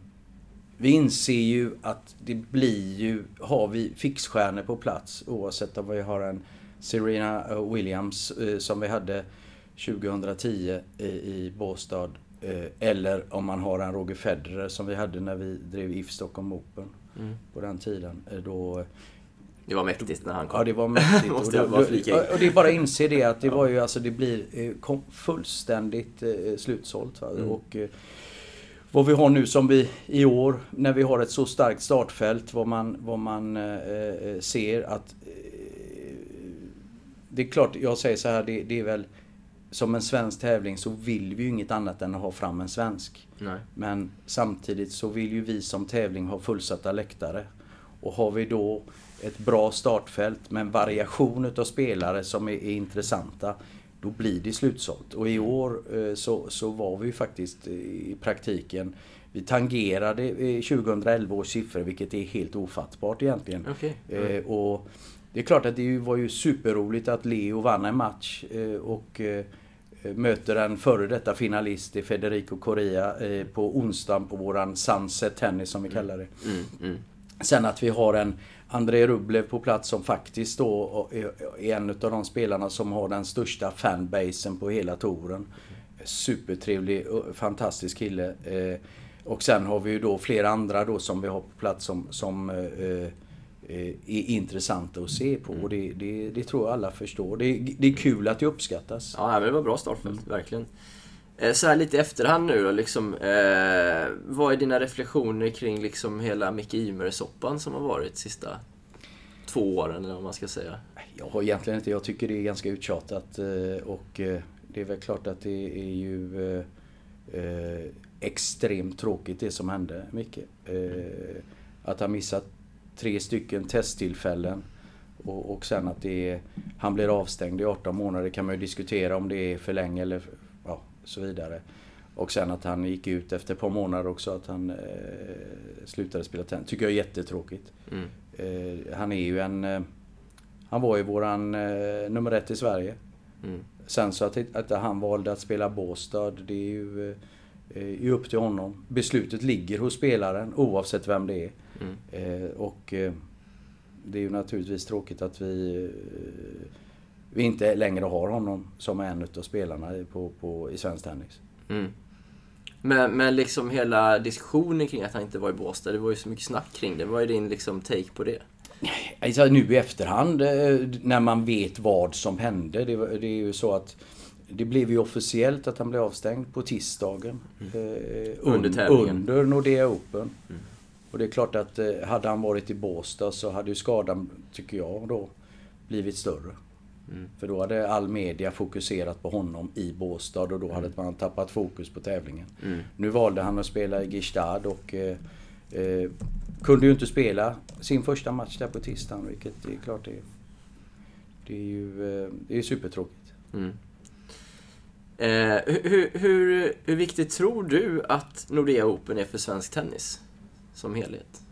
vi inser ju att det blir ju, har vi fixstjärnor på plats oavsett om vi har en Serena eh, Williams eh, som vi hade 2010 i, i Båstad eh, eller om man har en Roger Federer som vi hade när vi drev IF Stockholm Open på den tiden. Då, Det var mäktigt när han kom. Ja, det var mäktigt. *laughs* och, in. och det är bara att inse det att det var ju alltså det blir fullständigt eh, slutsålt. Mm. Och, vad vi har nu som vi i år när vi har ett så starkt startfält vad man, vad man eh, eh, ser att eh, det är klart, jag säger så här, det, det är väl som en svensk tävling så vill vi ju inget annat än att ha fram en svensk. Nej. Men samtidigt så vill ju vi som tävling ha fullsatta läktare. Och har vi då ett bra startfält med en variation utav spelare som är, är intressanta, då blir det slutsålt. Och i år eh, så, så var vi faktiskt i praktiken, vi tangerade eh, 2011 års siffror, vilket är helt ofattbart egentligen. Okej. Eh, och det är klart att det var ju superroligt att Leo vann en match eh, och eh, möter en före detta finalist i Federico Correa eh, på onsdagen på våran Sunset Tennis som vi kallar det. Mm, mm. Sen att vi har en Andrei Rublev på plats som faktiskt då är en av de spelarna som har den största fanbasen på hela touren. Supertrevlig, fantastisk kille. Eh, Och sen har vi ju då flera andra då som vi har på plats som, som eh, eh, är intressanta att se på. Och det, det, det tror jag alla förstår. Det, är- det är kul att det uppskattas. Ja, men det var bra startfält, verkligen. Eh, så här lite i efterhand nu då, liksom, eh, vad är dina reflektioner kring liksom hela Micke Ymer-soppan som har varit sista två åren, eller vad man ska säga? Jag har egentligen inte, jag tycker det är ganska uttjatat eh, och eh, det är väl klart att det är ju eh, extremt tråkigt det som hände Micke. Eh, Att han missat tre stycken testtillfällen och, och sen att det är, han blir avstängd i 18 månader kan man ju diskutera om det är för länge eller så vidare. Och sen att han gick ut efter ett par månader också att han eh, slutade spela tennis. Tycker jag är jättetråkigt. Mm. Eh, han är ju en... Eh, han var ju våran eh, nummer ett i Sverige. Mm. Sen så att, att han valde att spela Båstad, det är ju, eh, är ju upp till honom. Beslutet ligger hos spelaren oavsett vem det är. Mm. Eh, och eh, det är ju naturligtvis tråkigt att vi, eh, vi inte längre har honom som en utav spelarna i- på, på, i svensk tennis. Mm. Men, men liksom hela diskussionen kring att han inte var i Båstad, det var ju så mycket snack kring det. Vad är din liksom take på det? Alltså, nu i efterhand eh, när man vet vad som hände. Det, det är ju så att det blev ju officiellt att han blev avstängd på tisdagen. Eh, Mm. Under un- tävlingen. Under Nordea Open. Och det är klart att eh, hade han varit i Båstad så hade ju skadan, tycker jag då, blivit större. Mm. För då hade all media fokuserat på honom i Båstad och då hade man tappat fokus på tävlingen. Mm. Nu valde han att spela i Gistad och eh, eh, kunde ju inte spela sin första match där på tisdagen, vilket är klart det är, det är ju eh, det är supertråkigt. Mm. Eh, hur, hur, hur viktigt tror du att Nordea Open är för svensk tennis? Som helhet?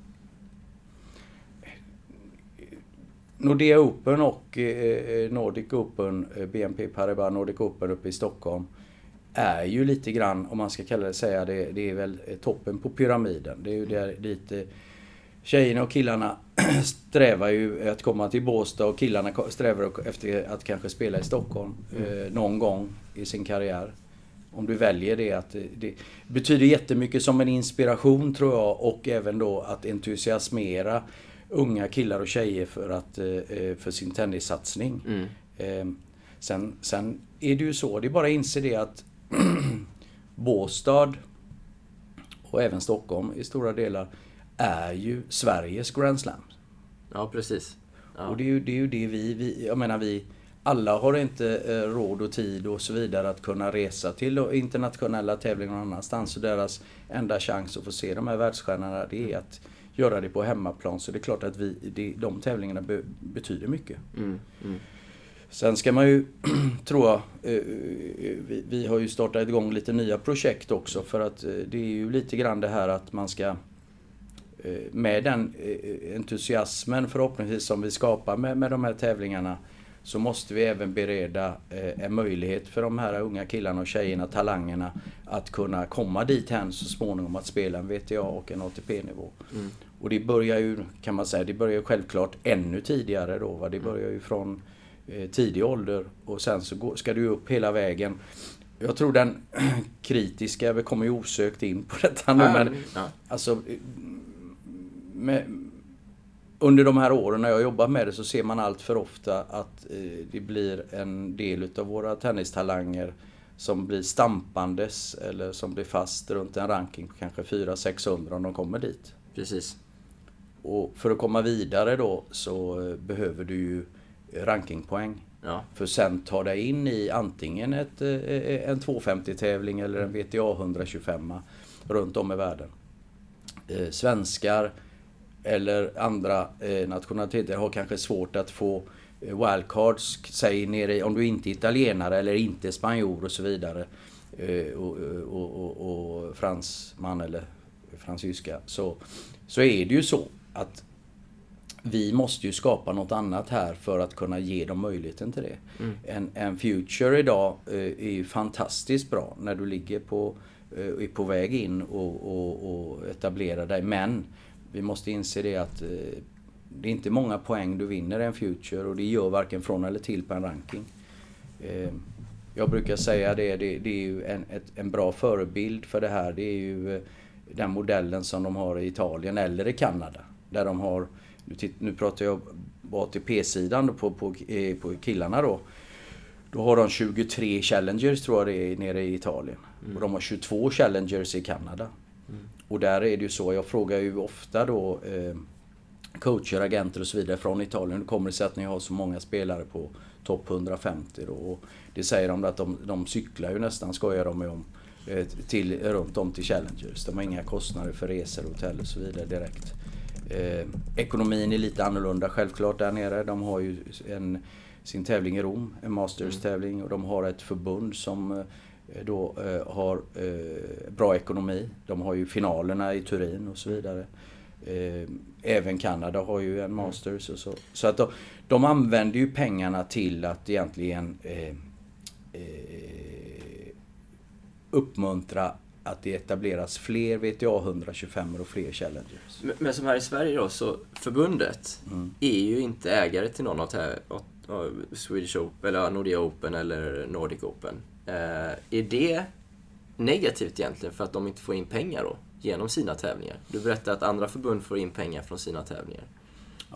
Nordea Open och eh, Nordic Open, eh, BNP Paribas Nordic Open uppe i Stockholm är ju lite grann, om man ska kalla det, säga det, det är väl eh, toppen på pyramiden. Det är ju där lite tjejerna och killarna *clears throat* strävar ju att komma till Båstad och killarna strävar efter att kanske spela i Stockholm mm. någon gång i sin karriär. Om du väljer det. Att det betyder jättemycket som en inspiration tror jag och även då att entusiasmera unga killar och tjejer för, att, för sin tennissatsning. Mm. Ehm, sen, sen är det ju så, det är bara att inse det att *clears throat* Båstad och även Stockholm i stora delar är ju Sveriges Grand Slam. Ja, precis. Ja. Och det är, ju, det är ju det vi, vi, jag menar vi, alla har inte eh, råd och tid och så vidare att kunna resa till internationella tävlingar någon annanstans. Så deras enda chans att få se de här världsstjärnorna det är att göra det på hemmaplan. Så det är klart att vi, det, de tävlingarna be, betyder mycket. Mm, mm. Sen ska man ju, *clears throat* tror jag, eh, eh, vi, vi, har ju startat igång lite nya projekt också för att det är ju lite grann det här att man ska med den entusiasmen förhoppningsvis som vi skapar med, med de här tävlingarna så måste vi även bereda eh, en möjlighet för de här unga killarna och tjejerna, talangerna, att kunna komma dit hän så småningom att spela en VTA och en ATP-nivå. Mm. Och det börjar ju, kan man säga, det börjar ju självklart ännu tidigare då. Va? Det mm. börjar ju från eh, tidig ålder och sen så ska du upp hela vägen. Jag tror den *clears throat* kritiska, vi kommer ju osökt in på detta nu, men alltså eh, med, under de här åren när jag jobbar med det så ser man allt för ofta att eh, det blir en del utav våra tennistalanger som blir stampandes eller som blir fast runt en ranking på kanske 400-600 om de kommer dit. Precis. Och för att komma vidare då så eh, behöver du ju rankingpoäng. Ja. För sen ta dig in i antingen ett, eh, en 250-tävling eller en VTA 125 runt om i världen. Svenskar eller andra eh, nationaliteter har kanske svårt att få eh, wildcards, säg nere om du inte är italienare eller inte spanjor och så vidare. Eh, och, och, och, och fransman eller fransyska. Så, så är det ju så att vi måste ju skapa något annat här för att kunna ge dem möjligheten till det. Mm. En, en Future idag eh, är ju fantastiskt bra när du ligger på, eh, är på väg in och, och, och etablerar dig. Men vi måste inse det att eh, det är inte många poäng du vinner i en Future och det gör varken från eller till på en ranking. Eh, jag brukar säga det, det, det är ju en, ett, en bra förebild för det här. Det är ju eh, den modellen som de har i Italien eller i Kanada. Där de har, nu, nu pratar jag på ATP-sidan på, på, på killarna då. Då har de 23 Challengers tror jag det är nere i Italien. Mm. Och de har 22 Challengers i Kanada. Och där är det ju så, jag frågar ju ofta då eh, coacher, agenter och så vidare från Italien. Hur kommer det sig att ni har så många spelare på topp 150 då? Och det säger de att de, de cyklar ju nästan, skojar de om, eh, till, runt om till Challengers. De har inga kostnader för resor, hotell och så vidare direkt. Eh, ekonomin är lite annorlunda självklart där nere. De har ju en, sin tävling i Rom, en Masters-tävling och de har ett förbund som Eh, då eh, har eh, bra ekonomi. De har ju finalerna i Turin och så vidare. Även Kanada har ju en Masters och så. Så att de, de använder ju pengarna till att egentligen eh, eh, uppmuntra att det etableras fler VTA 125 och fler Challengers. Men, men, som här i Sverige då, så förbundet mm. är ju inte ägare till någon av här Swedish Open, eller Nordea Open eller Nordic Open. Eh, är det negativt egentligen för att de inte får in pengar då? Genom sina tävlingar? Du berättade att andra förbund får in pengar från sina tävlingar.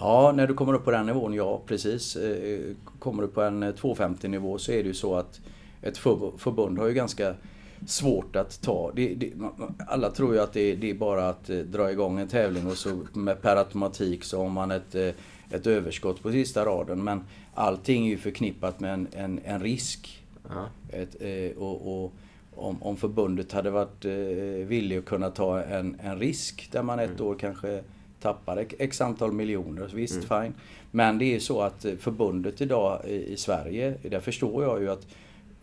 Ja, när du kommer upp på den nivån, ja precis. Eh, kommer du på en eh, 250 nivå så är det ju så att ett förbund har ju ganska svårt att ta. Det, det, alla tror ju att det, det, är bara att eh, dra igång en tävling och så med per automatik så har man ett, ett överskott på sista raden. Men allting är ju förknippat med en, en, en risk. Ett, eh, och, och om, om, förbundet hade varit eh, villig att kunna ta en, en risk där man ett mm. år kanske tappar x antal miljoner, visst mm. fine. Men det är så att eh, förbundet idag i, i Sverige, där förstår jag ju att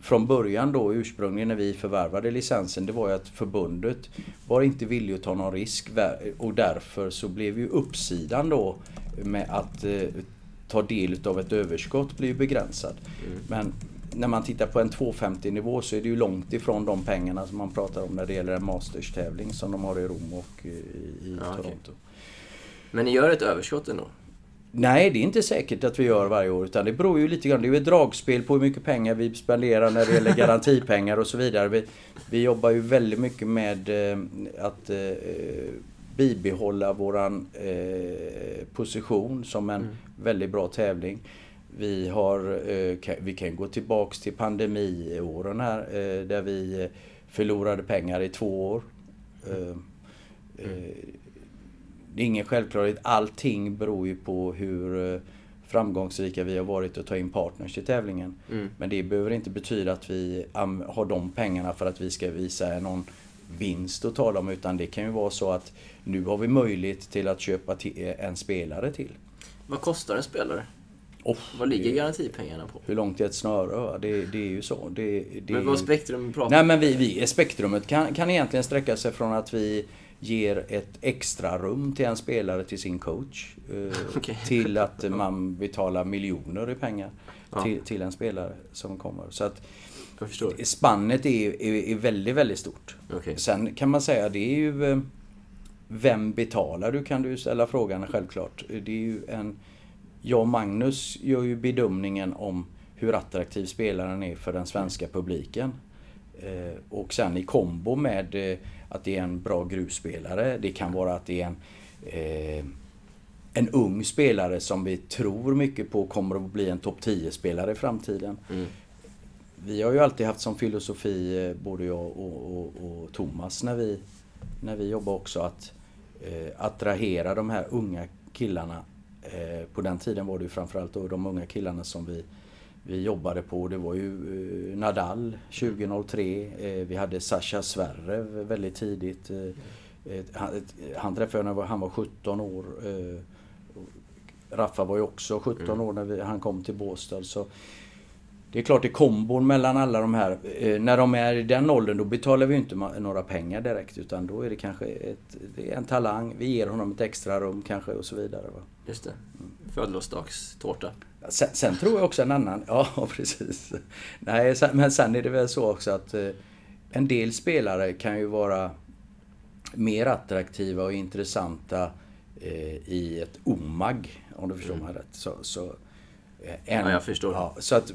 från början då ursprungligen när vi förvärvade licensen, det var ju att förbundet var inte villig att ta någon risk och därför så blev ju uppsidan då med att eh, ta del av ett överskott blir begränsad. Mm. Men när man tittar på en 250 nivå så är det ju långt ifrån de pengarna som man pratar om när det gäller en Masters-tävling som de har i Rom och i, ja, Toronto. Okay. Men ni gör ett överskott ändå? Nej, det är inte säkert att vi gör varje år. Utan det beror ju lite grann. Det är ju ett dragspel på hur mycket pengar vi spenderar när det gäller *laughs* garantipengar och så vidare. Vi, vi jobbar ju väldigt mycket med eh, att eh, bibehålla våran eh, position som en mm. väldigt bra tävling. Vi, har, eh, vi kan gå tillbaks till pandemiåren här eh, där vi förlorade pengar i två år. Mm. Det är ingen självklarhet. Allting beror ju på hur framgångsrika vi har varit att ta in partners i tävlingen. Mm. Men det behöver inte betyda att vi har de pengarna för att vi ska visa någon vinst att tala om. Utan det kan ju vara så att nu har vi möjlighet till att köpa en spelare till. Vad kostar en spelare? Oh, vad ligger garantipengarna på? Hur långt är ett snöre? Det, det är ju så. Det, det men vad Spektrum pratar Nej men vi, vi, Spektrumet kan, kan egentligen sträcka sig från att vi ger ett extra rum till en spelare till sin coach. Eh, *laughs* okay. Till att man betalar miljoner i pengar ja. till, till en spelare som kommer. Så att Spannet är, är, är, väldigt, väldigt stort. Okay. Sen kan man säga det är ju eh, Vem betalar du kan du ställa frågan självklart. Det är ju en jag och Magnus gör ju bedömningen om hur attraktiv spelaren är för den svenska publiken. Eh, och sen i kombo med eh, att det är en bra gruvspelare. Det kan vara att det är en, eh, en ung spelare som vi tror mycket på kommer att bli en topp 10-spelare i framtiden. Mm. Vi har ju alltid haft som filosofi, både jag och, och, och Thomas, när vi, när vi jobbar också, att eh, attrahera de här unga killarna på den tiden var det ju framförallt då de unga killarna som vi, vi jobbade på. Det var ju eh, Nadal 2003. Eh, vi hade Sascha Sverre väldigt tidigt. Han, han träffade jag när han var 17 år. Raffa var ju också 17 mm. år när vi, han kom till Båstad. Så det är klart, i kombon mellan alla de här. Eh, när de är i den åldern då betalar vi inte några pengar direkt. Utan då är det kanske ett, det är en talang. Vi ger honom ett extra rum kanske och så vidare. Va? Just det. Födelsedagstårta. Sen, sen, tror jag också en annan... *laughs* Ja, precis. Nej, men sen är det väl så också att eh, en del spelare kan ju vara mer attraktiva och intressanta eh, i ett OMAG, om du förstår mm. mig rätt. Så, så en, ja, jag förstår. Ja, så att,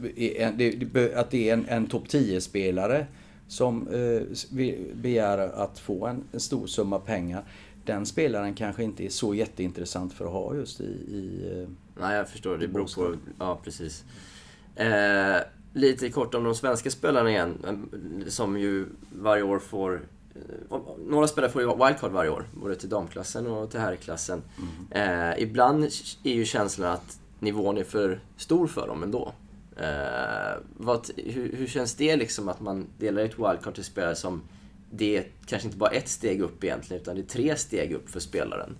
att det är en, en topp 10-spelare som eh, begär att få en, en, stor summa pengar. Den spelaren kanske inte är så jätteintressant för att ha just i... i eh, Nej, jag förstår. Det beror på... Ja, precis. Eh, lite kort om de svenska spelarna igen, eh, som ju varje år får eh, några spelare får ju wildcard varje år, både till damklassen och till herrklassen. Mm. Eh, ibland är ju känslan att nivån är för stor för dem ändå. Eh, vad, hur, hur, känns det liksom att man delar ut wildcard till spelare som det är kanske inte bara ett steg upp egentligen, utan det är tre steg upp för spelaren.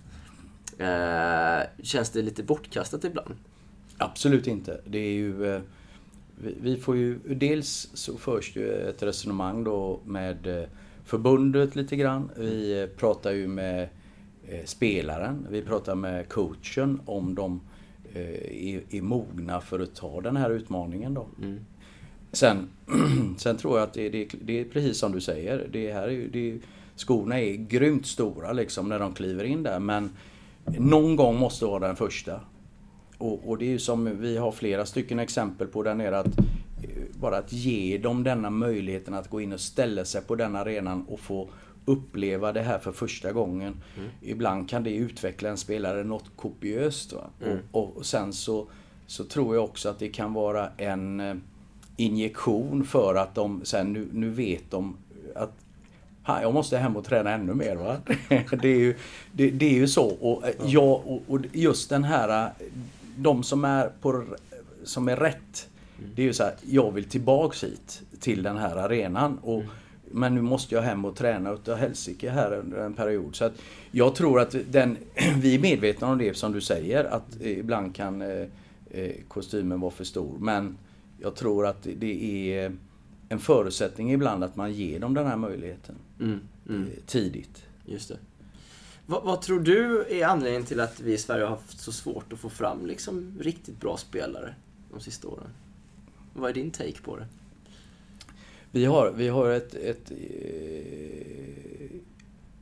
Eh, känns det lite bortkastat ibland? Absolut inte. Det är ju... Eh, vi får ju... Dels så förs ju ett resonemang då med eh, förbundet lite grann. Vi pratar ju med spelaren, vi pratar med coachen om de är, är mogna för att ta den här utmaningen då. Mm. Sen, *clears throat* sen tror jag att det, det, det, är precis som du säger. Det här är, det, skorna är grymt stora liksom när de kliver in där. Men någon gång måste vara den första. Och, och, det är ju som vi har flera stycken exempel på där nere att eh, bara att ge dem denna möjligheten att gå in och ställa sig på den arenan och få uppleva det här för första gången. Mm. Ibland kan det utveckla en spelare något kopiöst. Mm. Och, och, sen så, så tror jag också att det kan vara en eh, injektion för att de sen nu, nu vet de att jag måste hem och träna ännu mer. Va? *laughs* det, är ju, det, det, är ju så. Och, mm. ja, och, och, just den här, eh, de som är, på, som är rätt. Mm. Det är ju så här, jag vill tillbaks hit till den här arenan. Och, mm. Men nu måste jag hem och träna utav helsike här under en period. Så att jag tror att den, *clears throat* vi är medvetna om det som du säger, att ibland kan eh, eh, kostymen vara för stor. Men jag tror att det är en förutsättning ibland att man ger dem den här möjligheten mm, mm. Eh, tidigt. Just det. Vad, vad, tror du är anledningen till att vi i Sverige har haft så svårt att få fram liksom riktigt bra spelare de sista åren? Vad är din take på det? Vi har, vi har ett, ett, eh,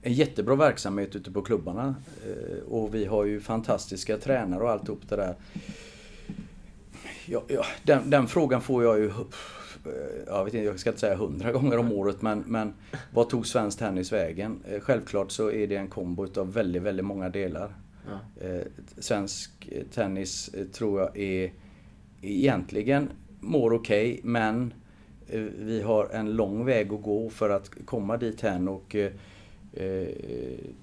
en jättebra verksamhet ute på klubbarna. Eh, och vi har ju fantastiska tränare och alltihop det där. Ja, ja, den, den, frågan får jag ju jag, vet inte, jag ska inte säga hundra gånger om året men, men vad tog svensk tennis vägen? Eh, självklart så är det en kombo av väldigt, väldigt många delar. Ja. Eh, svensk tennis tror jag är egentligen mår okej okay, men vi har en lång väg att gå för att komma dit hän och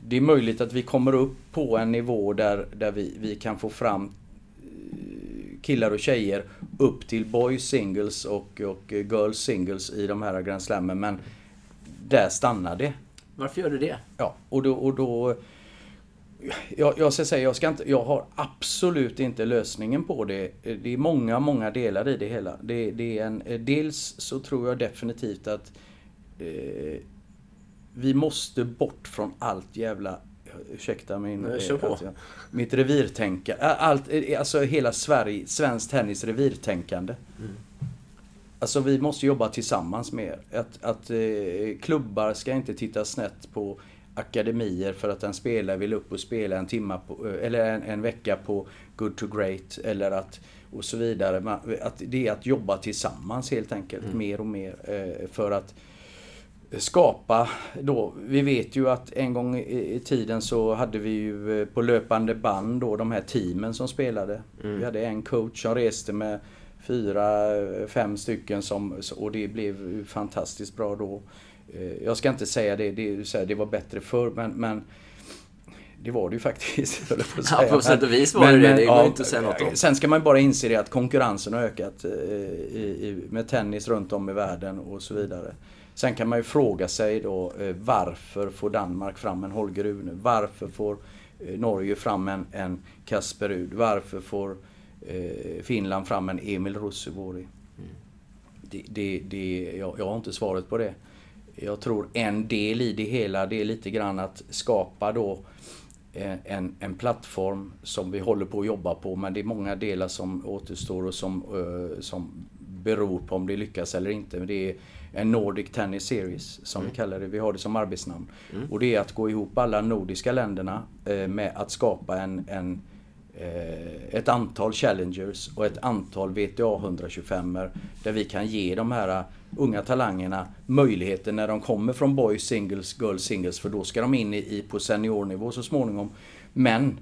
det är möjligt att vi kommer upp på en nivå där, där vi, vi kan få fram killar och tjejer upp till boys singles och, och girls singles i de här Grand Slammen. Men där stannar det. Varför gör du det? Ja, och då... Och då jag, jag ska säga, jag, ska inte, jag har absolut inte lösningen på det. Det är många, många delar i det hela. Det, det är en, dels så tror jag definitivt att eh, vi måste bort från allt jävla ursäkta min... Kör på. Alltså, mitt revirtänkande. Allt, alltså hela Sverige, svensk tennis revirtänkande. Mm. Alltså vi måste jobba tillsammans mer. Att, att eh, klubbar ska inte titta snett på akademier för att en spelare vill upp och spela en timma på, eller en, en vecka på Good to Great eller att och så vidare. Att det är att jobba tillsammans helt enkelt mm. mer och mer eh, för att skapa då. Vi vet ju att en gång i tiden så hade vi ju eh, på löpande band då de här teamen som spelade. Mm. Vi hade en coach som reste med fyra, eh, fem stycken som, och det blev fantastiskt bra då. Eh, jag ska inte säga det, det, det var bättre förr men, men det var det ju faktiskt. *laughs* På ja, på sätt och vis var men, det det. Det går ja, inte att säga något om. Sen ska man bara inse det att konkurrensen har ökat i, i, med tennis runt om i världen och så vidare. Sen kan man ju fråga sig då eh, varför får Danmark fram en Holger Rune? Varför får eh, Norge fram en, en Kasper Rud? Varför får eh, Finland fram en Emil Ruusuvuori? Mm. Det, det, det, jag, jag har inte svaret på det. Jag tror en del i det hela det är lite grann att skapa då en, en plattform som vi håller på att jobba på men det är många delar som återstår och som, som beror på om det lyckas eller inte. Det är en Nordic Tennis Series som mm. vi kallar det. Vi har det som arbetsnamn. Mm. Och det är att gå ihop alla nordiska länderna eh, med att skapa en, en eh, ett antal Challengers och ett antal VTA 125 er där vi kan ge de här unga talangerna möjligheten när de kommer från Boys Singles, Girls Singles för då ska de in i, på seniornivå så småningom. Men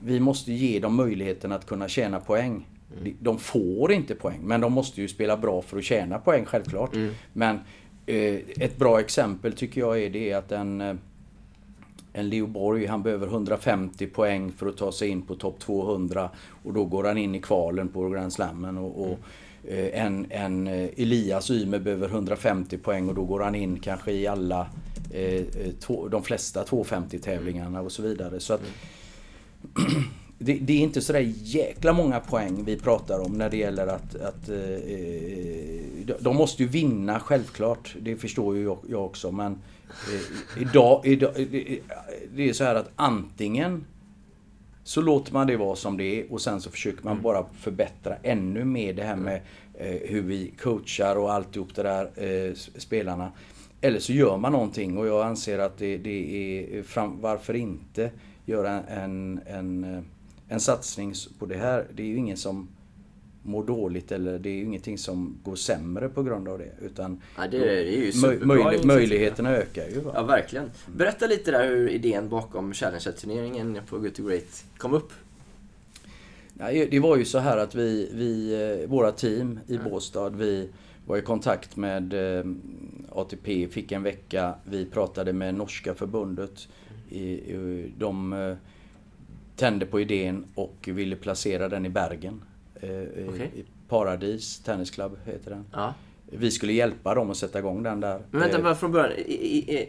vi måste ge dem möjligheten att kunna tjäna poäng. De får inte poäng, men de måste ju spela bra för att tjäna poäng självklart. Mm. Men eh, ett bra exempel tycker jag är det att en, eh, en Leo Borg, han behöver 150 poäng för att ta sig in på topp 200 och då går han in i kvalen på Grand Slammen. Och, och mm. eh, en, en eh, Elias Ymer behöver 150 poäng och då går han in kanske i alla eh, två, de flesta 250 tävlingarna och så vidare. Så att mm. *clears throat* det, det, är inte sådär jäkla många poäng vi pratar om när det gäller att... att eh, de måste ju vinna självklart. Det förstår ju jag, jag också. Men eh, idag, idag... Det är så här att antingen så låter man det vara som det är och sen så försöker man mm. bara förbättra ännu mer det här med eh, hur vi coachar och alltihop det där, eh, spelarna. Eller så gör man någonting och jag anser att det, det är, fram, varför inte göra en, en, en satsning på det här, det är ju ingen som mår dåligt eller det är ju ingenting som går sämre på grund av det. Utan ja, det, är, det är möj, möjligheterna ökar ju. Va? Ja, verkligen. Berätta lite där hur idén bakom Challenger-turneringen på Good to Great kom upp. Nej, det var ju så här att vi, vi eh, våra team i mm. Båstad, vi var i kontakt med eh, ATP, fick en vecka. Vi pratade med norska förbundet. de eh, tände på idén och ville placera den i Bergen. Eh, okay. I Paradis Tennis Club heter den. Ja. Vi skulle hjälpa dem att sätta igång den där. Men vänta, bara från början.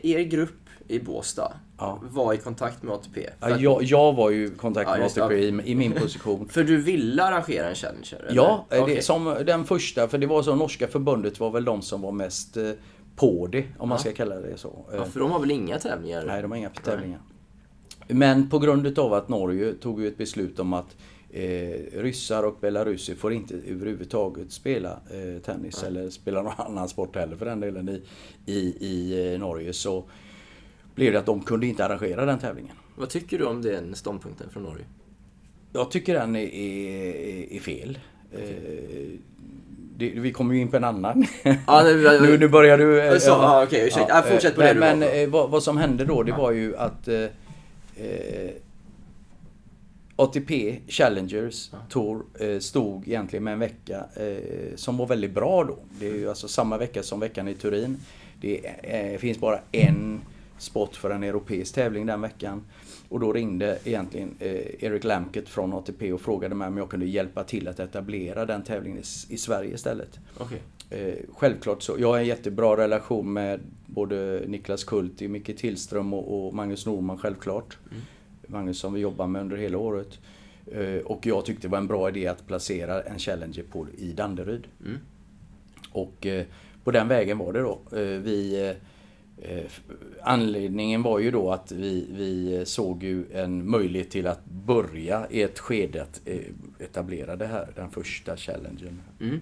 Er grupp i Båstad ja. var i kontakt med ATP? Ja, jag, jag, var ju i kontakt med ATP i, i, min position. *laughs* för du ville arrangera en Challenger? Eller? Ja, okay. det, som den första. För det var så, norska förbundet var väl de som var mest eh, på det, om man ska kalla det så. Ja, för de har väl inga tävlingar? Nej, de har inga tävlingar. Nej. Men på grund utav att Norge tog ett beslut om att eh, ryssar och belaruser får inte överhuvudtaget spela eh, tennis eller spela någon annan sport heller för den delen i, i, i eh, Norge. Så, blev det att de kunde inte arrangera den tävlingen. Vad tycker du om den ståndpunkten från Norge? Jag tycker den är, är, är fel. Okay. Det, vi kommer ju in på en annan. Ja, det, *laughs* nu, nu börjar du... Så, ja, okej, ursäkta. Ja, fortsätt på det Men, men vad, vad, som hände då, det var ju att eh, ATP Challengers. Tour eh, stod egentligen med en vecka eh, som var väldigt bra då. Det är ju alltså samma vecka som veckan i Turin. Det eh, finns bara en spot för en europeisk tävling den veckan. Och då ringde egentligen eh, Eric Lamkett från ATP och frågade mig om jag kunde hjälpa till att etablera den tävlingen i, i Sverige istället. Okay. Eh, självklart så. Jag har en jättebra relation med både Niklas Kulti, Micke Tillström och, Magnus Norman självklart. Mm. Magnus som vi jobbar med under hela året. Eh, och jag tyckte det var en bra idé att placera en Challenger Pool i Danderyd. Mm. Och eh, på den vägen var det då. Vi, anledningen var ju då att vi, vi såg ju en möjlighet till att börja i ett skede att etablera det här, den första Challengern. Mm.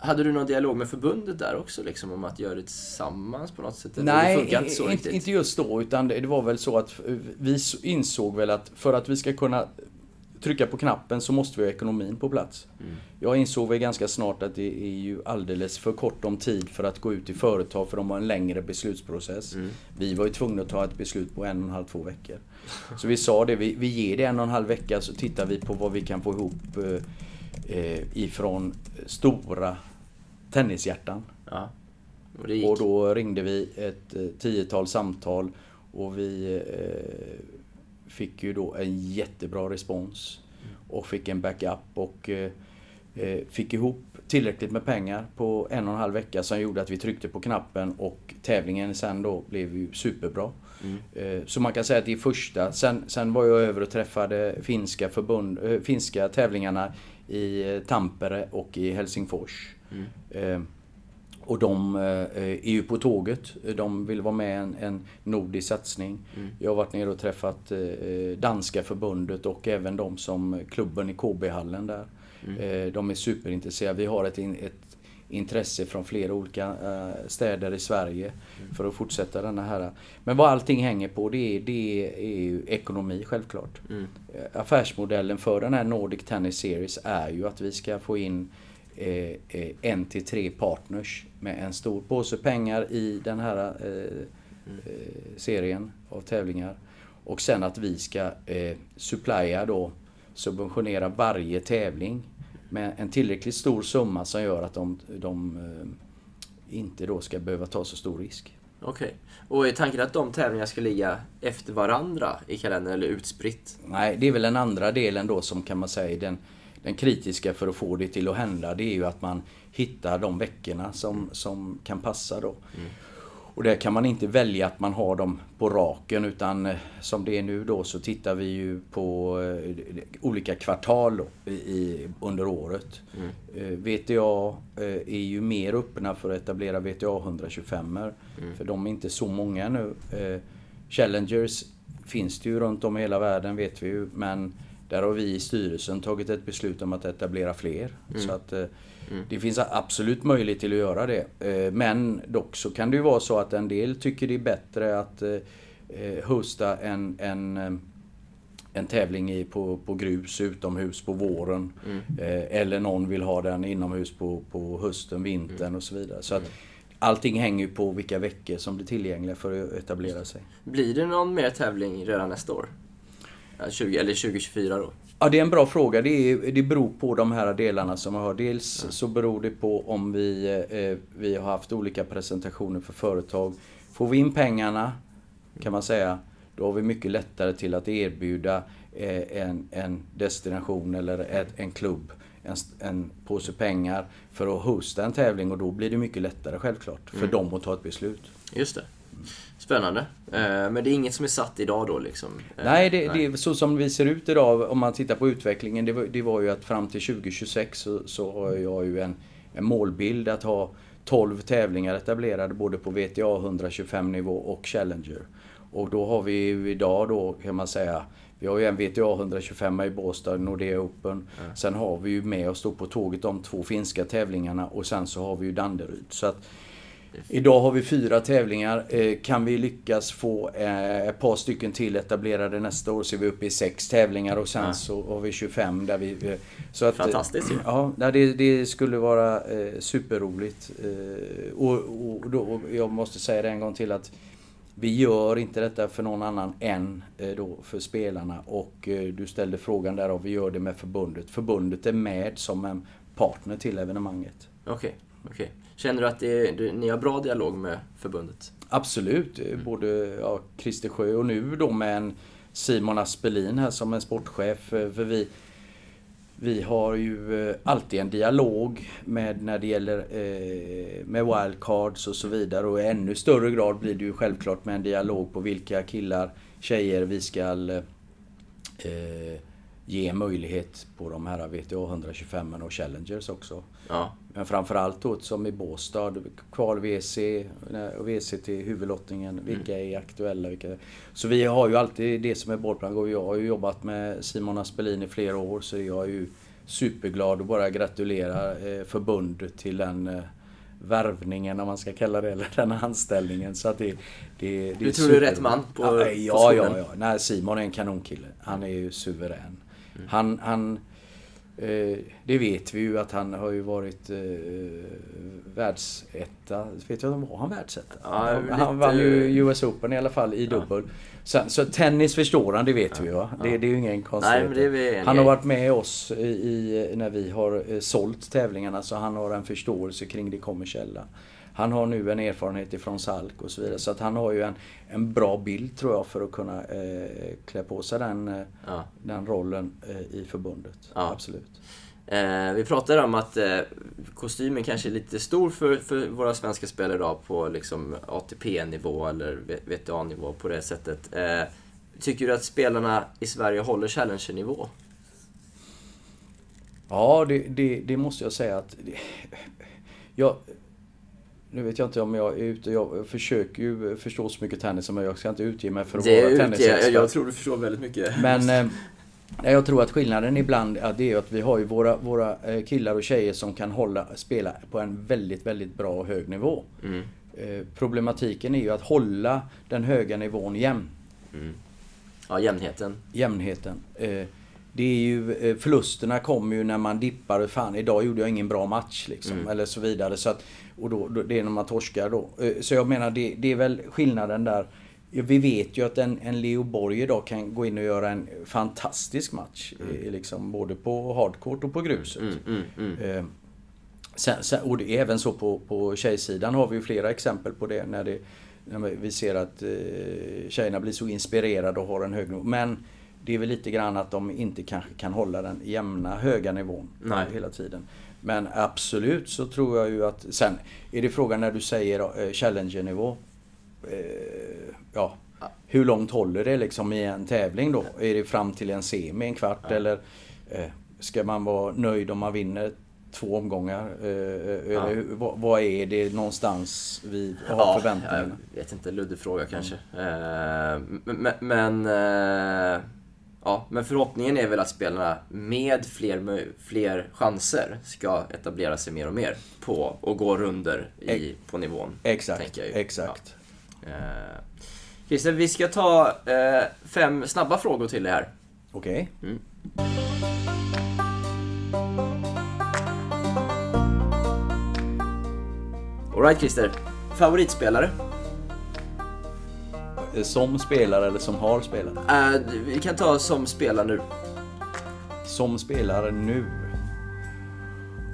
Hade du någon dialog med förbundet där också liksom om att göra det tillsammans på något sätt? Nej, inte, inte, inte just då utan det, det var väl så att vi insåg väl att för att vi ska kunna trycka på knappen så måste vi ha ekonomin på plats. Mm. Jag insåg väl ganska snart att det är ju alldeles för kort om tid för att gå ut i företag för de har en längre beslutsprocess. Mm. Vi var ju tvungna att ta ett beslut på en och en halv, två veckor. Så vi sa det, vi, vi ger det en och en halv vecka så tittar vi på vad vi kan få ihop eh, eh ifrån stora tennishjärtan. Ja. Och, och, då ringde vi ett eh, tiotal samtal och vi eh, fick ju då en jättebra respons. Och fick en backup och eh, eh, fick ihop tillräckligt med pengar på en och en halv vecka som gjorde att vi tryckte på knappen och tävlingen sen då blev ju superbra. Mm. Eh, så man kan säga att det är första. Sen, sen var jag över och träffade finska, förbund, äh, finska tävlingarna i Tampere och i Helsingfors. Mm. Eh, och de eh, är ju på tåget. De vill vara med i en, en nordisk satsning. Mm. Jag har varit nere och träffat eh, danska förbundet och även de som klubben i KB-hallen där. Mm. De är superintresserade. Vi har ett, ett intresse från flera olika städer i Sverige mm. för att fortsätta denna här. Men vad allting hänger på det är, det är ju ekonomi självklart. Mm. Affärsmodellen för den här Nordic Tennis Series är ju att vi ska få in en till tre partners med en stor påse pengar i den här eh, serien av tävlingar. Och sen att vi ska eh, supplya då, subventionera varje tävling med en tillräckligt stor summa som gör att de, de eh, inte då ska behöva ta så stor risk. Okej. Okay. Och är tanken att de tävlingarna ska ligga efter varandra i kalendern eller utspritt? Nej, det är väl den andra delen då som kan man säga den den kritiska för att få det till att hända det är ju att man hittar de veckorna som, som kan passa då. Mm. Och där kan man inte välja att man har dem på raken utan eh, som det är nu då så tittar vi ju på eh, olika kvartal i, under året. Mm. Eh, VTA är ju mer öppna för att etablera VTA 125 mm. För de är inte så många nu. Challengers finns det ju runt om i hela världen vet vi ju men där har vi i styrelsen tagit ett beslut om att etablera fler. Mm. Så att eh, mm. det finns absolut möjlighet till att göra det. Eh, men dock så kan det ju vara så att en del tycker det är bättre att eh, hosta en, en en tävling i, på, på grus utomhus på våren. Mm. eller någon vill ha den inomhus på, på hösten, vintern mm. och så vidare. Så att mm. Allting hänger ju på vilka veckor som blir tillgängliga för att etablera sig. Blir det någon mer tävling redan nästa år? 20, eller 2024 då? Ja, det är en bra fråga. Det, är, det beror på de här delarna som jag har. Dels mm. så beror det på om vi, eh, vi har haft olika presentationer för företag. Får vi in pengarna, kan man säga, då har vi mycket lättare till att erbjuda eh, en, en destination eller ett, en klubb en, en påse pengar för att hosta en tävling och då blir det mycket lättare självklart för mm. dem att ta ett beslut. Just det. Spännande. Eh, men det är inget som är satt idag då liksom? Eh, nej, det, nej. det är så som vi ser ut idag om man tittar på utvecklingen. Det var, det var ju att fram till 2026 så, så har jag ju en, en målbild att ha 12 tävlingar etablerade både på VTA 125 nivå och Challenger. Och då har vi idag då kan man säga vi har ju en VTA 125 i Båstad, Nordea Open. Ja. Sen har vi ju med oss då på tåget de två finska tävlingarna och sen så har vi ju Danderyd. Så att Idag har vi fyra tävlingar. Eh, kan vi lyckas få eh, ett par stycken till etablerade nästa år så är vi uppe i sex tävlingar och sen Ja. så har vi 25 där vi... eh, Så att, Fantastiskt ju. Ja, det, det skulle vara superroligt. Och, och, då, och jag måste säga det en gång till att vi gör inte detta för någon annan än då för spelarna. Och du ställde frågan där och vi gör det med förbundet. Förbundet är med som en partner till evenemanget. Okej, okej. Känner du att det är, du, ni har bra dialog med förbundet? Absolut. eh, Både ja, Christer Sjö och nu då med en Simon Aspelin här som en sportchef. eh, För vi, vi har ju eh, alltid en dialog med när det gäller eh, med wildcards och så vidare. Och i ännu större grad blir det ju självklart med en dialog på vilka killar, tjejer vi ska eh, ge möjlighet på de här VTA 125 och Challengers också. Ja. Men framförallt då som i Båstad, kval WC och WC till huvudlottningen. Vilka är aktuella? Vilka... Så vi har ju alltid det som är bollplank jag har ju jobbat med Simon Aspelin i flera år så jag är ju superglad och bara gratulerar eh, förbundet till den eh, värvningen om man ska kalla det, eller den anställningen. Så att det, det, det Du tror du är rätt man på ja, ja, ja, ja. Nej, Simon är en kanonkille. Han är ju suverän. Han, han eh, det vet vi ju att han har ju varit eh, världsetta. Vet jag var han världsetta? Ja, han lite- han vann ju US Open i alla fall i dubbel. Sen, så tennis förstår han, det vet vi ju? Det, det är ju ingen konstighet. Han har varit med oss i, i, när vi har eh, sålt tävlingarna så han har en förståelse kring det kommersiella. Han har nu en erfarenhet ifrån Salk och så vidare. Så att han har ju en, en bra bild tror jag för att kunna eh, klä på sig den, eh, Ja. den rollen eh, i förbundet. Ja. Absolut. Eh, vi pratade om att eh, kostymen kanske är lite stor för, för våra svenska spelare idag på liksom ATP-nivå eller VTA-nivå på det sättet. Eh, tycker du att spelarna i Sverige håller Challenger-nivå? Ja, det, det, det måste jag säga att... Det, jag, nu vet jag inte om jag är ute... Jag försöker ju förstå så mycket tennis som möjligt. Jag ska inte utge mig för att Det vara tennisexpert. jag tror du förstår väldigt mycket. Men *laughs* eh, jag tror att skillnaden ibland ja, det är att vi har ju våra, våra eh, killar och tjejer som kan hålla, spela på en väldigt, väldigt bra och hög nivå. Mm. Eh, problematiken är ju att hålla den höga nivån jämn. Ja, jämnheten. jämnheten. Eh, det är ju, eh, förlusterna kommer ju när man dippar. Fan, idag gjorde jag ingen bra match. Liksom, Eller så vidare. Så att, och då, då, det är när man torskar då. Eh, så jag menar, det, det är väl skillnaden där. Vi vet ju att en, en Leo Borg idag kan gå in och göra en fantastisk match. eh, Liksom, både på hardcourt och på gruset. Mm, mm. Eh, Sen, sen, och det är även så på, på tjejsidan har vi ju flera exempel på det. När, det, när vi ser att eh, tjejerna blir så inspirerade och har en hög nivå. Men det är väl lite grann att de inte kanske kan hålla den jämna höga nivån Nej. hela tiden. Men absolut så tror jag ju att... Sen är det frågan när du säger eh, challenger-nivå. Eh, ja, hur långt håller det liksom i en tävling då? Är det fram till en semi, en kvart eller eh, ska man vara nöjd om man vinner två omgångar? Hur- vad, är det någonstans vi har förväntningarna? Jag vet inte, luddig fråga kanske. Eh, men, men, ja, men förhoppningen är väl att spelarna med fler, fler chanser ska etablera sig mer och mer på och gå runder i, på nivån. Exakt, exakt. Ja. Eh, Christer, vi ska ta eh, fem snabba frågor till dig här. Okej. Alright Christer, favoritspelare? Eh, Som spelare eller som har spelat? Eh, vi kan ta som spelar nu. Som spelare nu?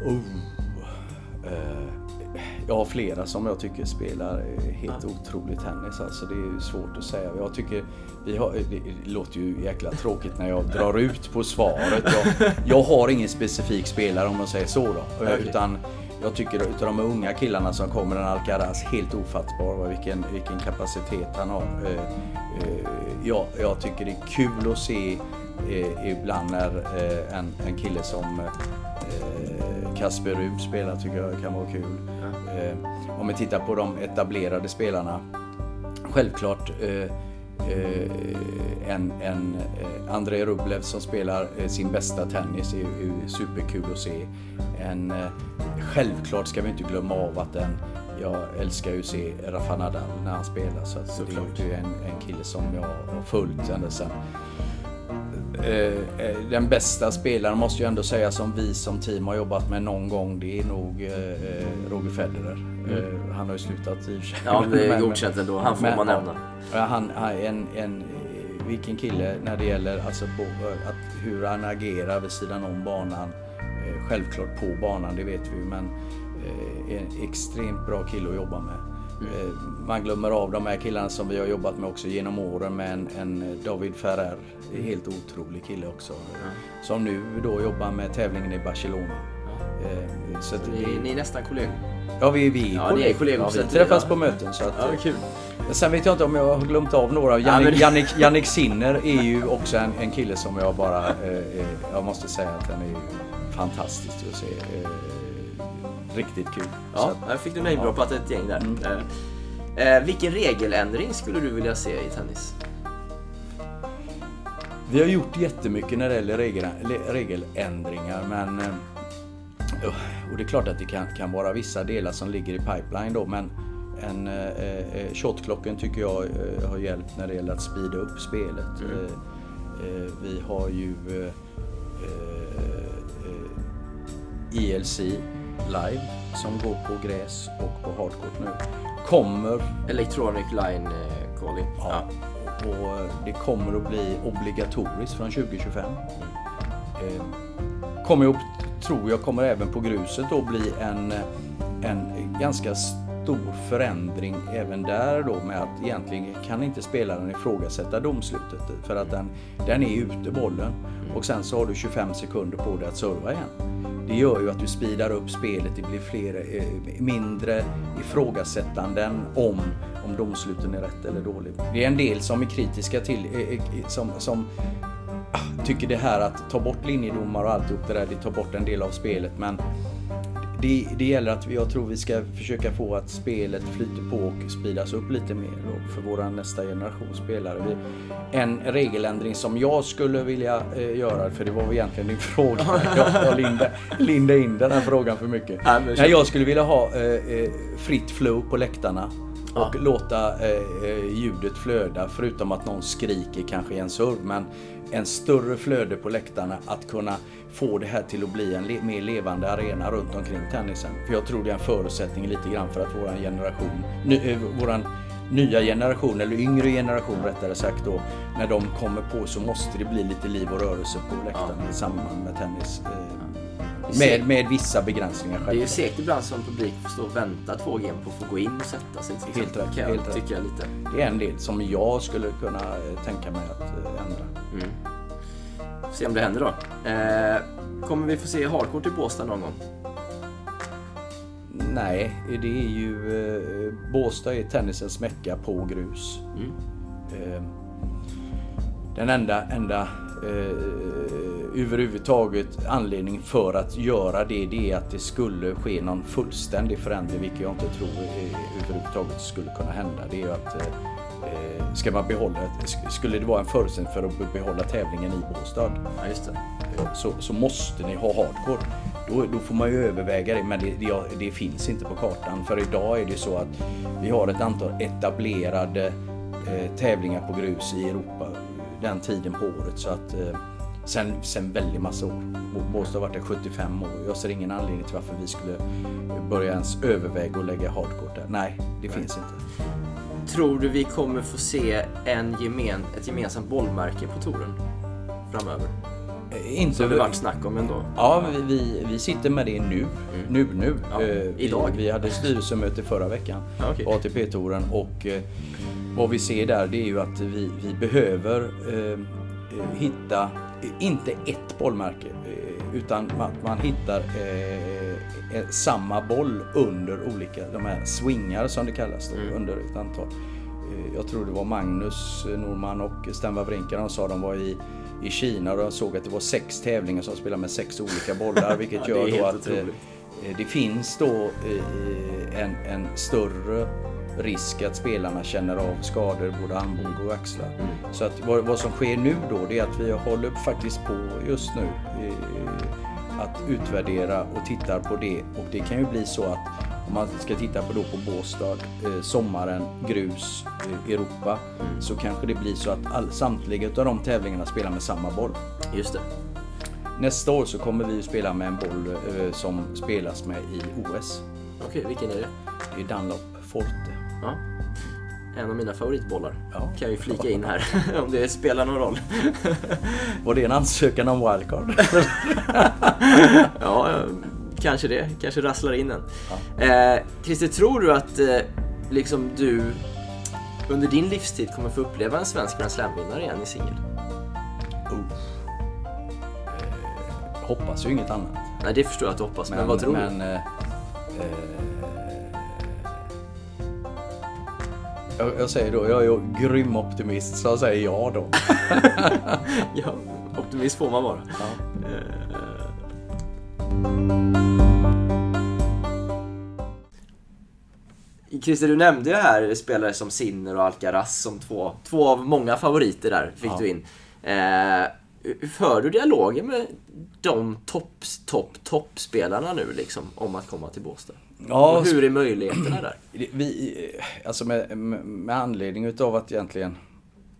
Oh. Eh, jag har flera som jag tycker spelar helt otrolig tennis. Alltså det är svårt att säga. Jag tycker vi har, det, låter ju jäkla tråkigt när jag drar ut på svaret. Jag, jag har ingen specifik spelare om man säger så då. *laughs* Okej. Utan jag tycker utav de unga killarna som kommer, en Alcaraz, helt ofattbar vilken, vilken kapacitet han har. Eh, eh, ja, jag tycker det är kul att se eh, ibland när en, en kille som Kasper Ruud spelar tycker jag kan vara kul. Om vi tittar på de etablerade spelarna. Självklart en, en Andrei Rublev som spelar sin bästa tennis är är superkul att se. En, eh, självklart ska vi inte glömma av att en, jag älskar ju att se Rafa Nadal när han spelar. Så, att det är ju en, en kille som jag har följt ända sedan. Eh, eh, den bästa spelaren måste jag ändå säga som vi som team har jobbat med någon gång. Det är nog eh, Roger Federer. Mm. Han har ju slutat i och. Ja, det är godkänt ändå. Han får men, man nämna. Han en, en, vilken kille när det gäller alltså, att hur han agerar vid sidan om banan. Självklart på banan, det vet vi men en extremt bra kille att jobba med. Mm. Man glömmer av de här killarna som vi har jobbat med också genom åren med en, en David Ferrer. Helt otrolig kille också. Mm. Som nu då jobbar med tävlingen i Barcelona. Mm. Så, så ni, ni är nästan kollegor? Ja, vi, vi ja, kollegor. Är kollegor ja, vi träffas ja. på möten. Så att, ja, kul. Sen vet jag inte om jag har glömt av några. Jannik, ja, Jannik, Jannik Sinner är ju också en, en kille som jag bara... Eh, jag måste säga att den är fantastisk att se. Eh, riktigt kul. Ja, här fick du namedroppat ja. ett gäng där. Mm. Eh, eh, vilken regeländring skulle du vilja se i tennis? Vi har gjort jättemycket när det gäller regel, regeländringar men eh, och det är klart att det kan, kan vara vissa delar som ligger i pipeline då men en eh, shotklockan tycker jag eh, har hjälpt när det gäller att speeda upp spelet. Mm. Eh vi har ju ELC live som går på gräs och på hardcourt nu. Kommer... Electronic line eh, calling. Ja. Och det kommer att bli obligatoriskt från 2025. Eh, kommer jag, tror jag kommer även på gruset att bli en, en ganska stor förändring även där då med att egentligen kan inte spelaren ifrågasätta domslutet för att den, den är ute bollen och sen så har du 25 sekunder på dig att serva igen. Det gör ju att du speedar upp spelet, det blir fler, eh, mindre ifrågasättanden om, om domsluten är rätt eller dålig. Det är en del som är kritiska till, eh, eh, som, som ah, tycker det här att ta bort linjedomar och alltihop det där, det tar bort en del av spelet men det, det gäller att jag tror vi ska försöka få att spelet flyter på och speedas upp lite mer för vår nästa generation spelare. Vi, en regeländring som jag skulle vilja eh, göra, för det var egentligen din *laughs* fråga. Jag, jag lindade in den här frågan för mycket. Nej, jag skulle vilja ha eh, eh fritt flow på läktarna och ja. låta eh, eh, ljudet flöda förutom att någon skriker kanske i en serv. Men en större flöde på läktarna att kunna få det här till att bli en le mer levande arena runt omkring tennisen. För jag tror det är en förutsättning lite grann för att våran generation, ny, äh, våran nya generation, eller yngre generation rättare sagt då, när de kommer på så måste det bli lite liv och rörelse på läktarna i samband med tennis. Med, med vissa begränsningar själv. Det är ju segt ibland som publik får stå och vänta två game på att få gå in och sätta sig. Helt rätt. Kan helt. Tycker jag lite. Det är en del som jag skulle kunna eh, tänka mig att eh, ändra. Mm. Får se om det händer då. Eh, kommer vi få se hardcourt i Båstad någon gång? Nej, det är ju... Eh, Båstad är tennisens mecka på grus. Mm. Eh, den enda, enda eh, överhuvudtaget anledning för att göra det, det är att det skulle ske någon fullständig förändring, vilket jag inte tror överhuvudtaget skulle kunna hända. Det är att eh, ska man behålla, skulle det vara en förutsättning för att behålla tävlingen i Båstad ja. Eh, så, så måste ni ha hardcore. Då, då, får man ju överväga det, men det, det, det, finns inte på kartan. För idag är det så att vi har ett antal etablerade eh, tävlingar på grus i Europa den tiden på året. Så att, eh, sen, sen väldigt massa år. Båstad har varit där 75 år. Jag ser ingen anledning till varför vi skulle börja ens överväga att lägga hardcore där. Nej, det Nej. finns inte. Tror du vi kommer få se en gemen, ett gemensamt bollmärke på touren framöver? Eh, inte Som det varit snack om ändå. Ja, vi, vi, vi sitter med det nu. Mm. Nu, nu. Ja, uh, idag. Vi, vi hade styrelsemöte förra veckan ja, okay. på ATP-touren och uh, vad vi ser där det är ju att vi, vi behöver eh, hitta, inte ett bollmärke, eh, utan man, man hittar eh, eh, samma boll under olika, de här swingar som det kallas då, mm. under ett antal. Eh, jag tror det var Magnus Norman och Sten Wawrinka, de sa de var i i Kina och de såg att det var sex tävlingar som spelade med sex olika bollar *laughs* vilket ja, gör då att eh, det finns då en, en större risk att spelarna känner av skador både armbåge och axlar. Mm. Så att vad, vad, som sker nu då det är att vi håller faktiskt på just nu eh, att utvärdera och tittar på det och det kan ju bli så att om man ska titta på, då på Båstad, eh, sommaren, grus, eh, Europa, så kanske det blir så att all, samtliga av de tävlingarna spelar med samma boll. Just det. Nästa år så kommer vi att spela med en boll eh, som spelas med i OS. Okej, vilken är det? Det är Dunlop Forte. Ja. En av mina favoritbollar. Ja. Kan jag ju flika in här *laughs* om det spelar någon roll. *laughs* Var det en ansökan om wildcard? *laughs* ja, eh, kanske det. Kanske rasslar in en. Eh, Christer, tror du att eh, liksom du under din livstid kommer få uppleva en svensk Grand Slam-vinnare igen i singel? oh. eh, hoppas ju inget annat. Nej, det förstår jag att du hoppas, men, vad tror men, du? Eh, jag, jag säger då, jag är grym optimist, så jag säger ja då. *laughs* ja, optimist får man vara. Ja. Christer, du nämnde ju här spelare som Sinner och Alcaraz som två, två av många favoriter där, fick Ja. du in. Eh, för du dialoger med de topp, topp, toppspelarna nu liksom om att komma till Båstad? Ja, och hur är möjligheterna där? *clears throat* Vi, alltså med, med, anledning utav att egentligen...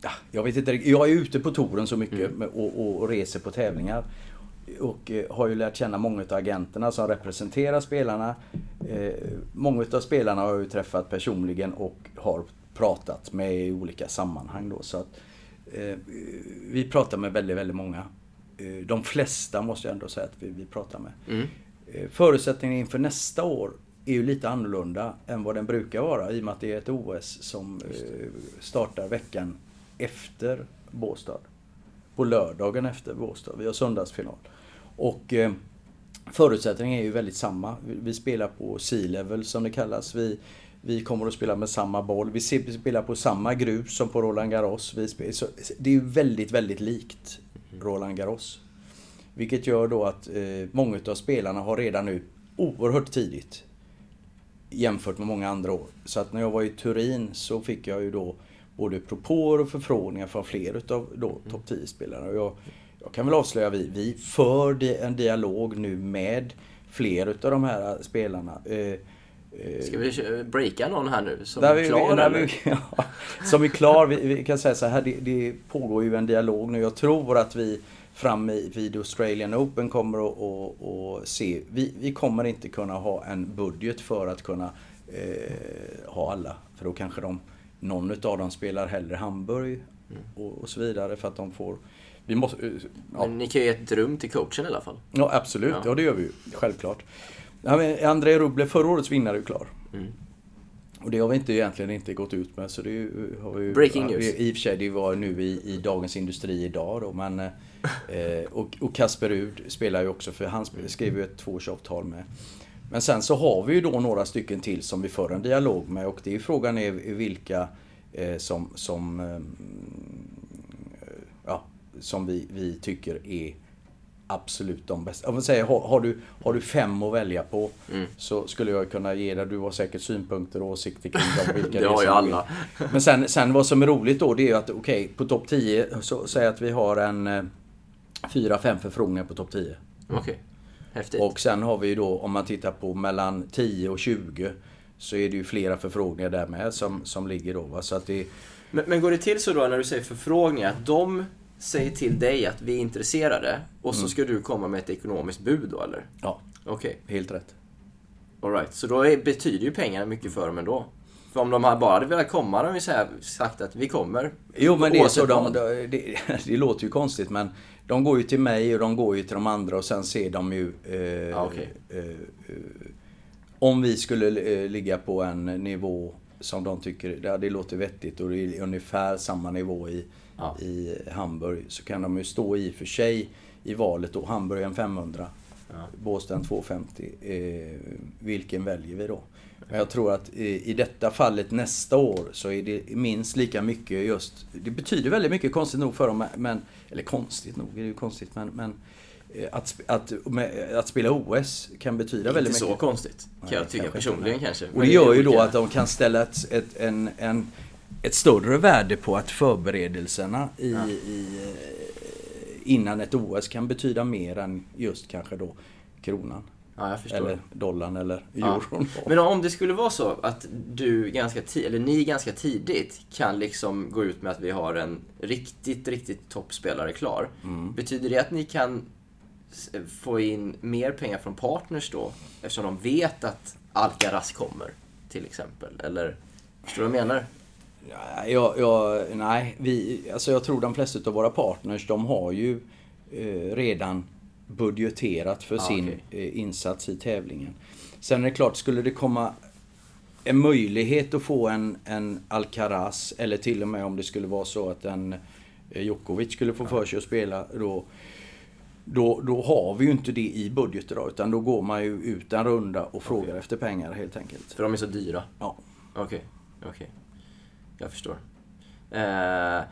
Ja, jag vet inte, jag är ute på touren så mycket med, och, och, och reser på tävlingar. Och eh, har ju lärt känna många av agenterna som representerar spelarna. Eh, många av spelarna har jag ju träffat personligen och har pratat med i olika sammanhang då. Så att, eh, vi pratar med väldigt, väldigt många. Eh, de flesta måste jag ändå säga att vi, vi pratar med. Mm. Eh, Förutsättningen inför nästa år är ju lite annorlunda än vad den brukar vara i och med att det är ett OS som eh, startar veckan efter Båstad. På lördagen efter Båstad. Vi har söndagsfinal. Och eh, förutsättningen är ju väldigt samma. Vi, spelar på C-level som det kallas. Vi, vi kommer att spela med samma boll. Vi spelar på samma grus som på Roland Garros. Vi spe, så, det är ju väldigt, väldigt likt Roland Garros. Vilket gör då att eh, många av spelarna har redan nu oerhört tidigt jämfört med många andra år. Så att när jag var i Turin så fick jag ju då både propåer och förfrågningar från fler utav då topp 10-spelare. Och jag, jag kan väl avslöja, vi, vi för en dialog nu med fler utav de här spelarna. Eh, eh, Ska vi breaka någon här nu som är vi, klar eller? vi, *laughs* ja, som är klar. Vi, vi kan säga så här, det, det pågår ju en dialog nu. Jag tror att vi fram i, vid Australian Open kommer att att- att se. Vi, vi kommer inte kunna ha en budget för att kunna eh, ha alla. För då kanske de, någon av dem spelar hellre Hamburg och, och så vidare för att de får... Vi måste, eh, ja. Men ni kan ju ge ett rum till coachen i alla fall. Ja, absolut. Ja. Ja. det gör vi ju. Självklart. Ja, André Rublev, förra årets vinnare, är ju klar. Mm. Och det har vi inte egentligen inte gått ut med. Så det har ju, Breaking news. I och för sig, det var nu i, i Dagens Industri idag då. Men, eh, och, och Kasper Rud spelar ju också, för han sp- skrev ju ett tvåårsavtal med. Men sen så har vi ju då några stycken till som vi för en dialog med. Och det är frågan är vilka eh, som, som, eh, ja, som vi, vi tycker är absolut de bästa. Om man säger, har, har, du, har du fem att välja på Mm. så skulle jag kunna ge dig, du har säkert synpunkter och åsikter kring dem. *laughs* Vilka Det har ju alla. Men sen, sen vad som är roligt då det är ju att okej, på topp 10 så säg att vi har en eh, fyra, fem förfrågningar på topp 10. Okej. Häftigt. Och sen har vi ju då, om man tittar på mellan 10 och 20 så är det ju flera förfrågningar där med som, som ligger då. Va? Så att det, Men, men går det till så då när du säger förfrågningar, att de säger till dig att vi är intresserade och så Mm. ska du komma med ett ekonomiskt bud då eller? ja, Okej, helt rätt. alright. Så då är, betyder ju pengarna mycket för dem ändå. För om de här bara hade velat komma hade de ju så här sagt att vi kommer. Jo men det är så, de, vad. det, det, *laughs* det låter ju konstigt men de går ju till mig och de går ju till de andra och sen ser de ju eh, Ja, okej. eh, eh, Om vi skulle eh, ligga på en nivå som de tycker, ja, det låter vettigt och det är ungefär samma nivå i, Ja. i Hamburg så kan de ju stå i för sig i valet då, Hamburg en 500 Ja. Båstad en 250. Eh, vilken väljer vi då? Men jag tror att i, i detta fallet nästa år så är det minst lika mycket just... Det betyder väldigt mycket konstigt nog för dem, men... Eller konstigt nog är det ju konstigt, men... men att, sp- att, med, att spela OS kan betyda Inte väldigt så mycket. konstigt, kan jag tycka kanske personligen inte. kanske. Och det gör ju då att de kan ställa ett, ett, en, en, ett större värde på att förberedelserna i, Ja. i, eh, innan ett OS kan betyda mer än just kanske då kronan. Ja, jag förstår. Eller dollarn eller Ja. euron. Men om det skulle vara så att du ganska eller ni ganska tidigt kan liksom gå ut med att vi har en riktigt, riktigt toppspelare klar. Betyder det att ni kan få in mer pengar från partners då? Eftersom de vet att Alcaraz kommer, till exempel. Eller, förstår du vad jag menar? Ja, jag, jag, nej, vi, alltså jag tror de flesta av våra partners de har ju eh, redan budgeterat för Ah, sin okej. eh, insats i tävlingen. Sen är det klart, skulle det komma en möjlighet att få en, en Alcaraz eller till och med om det skulle vara så att en eh, Djokovic skulle få för sig att spela då då, då har vi ju inte det i budgeten då, utan då går man ju ut en runda och frågar efter pengar helt enkelt. För de är så dyra. Ja. Okej, okej. Jag förstår. Eh, eh,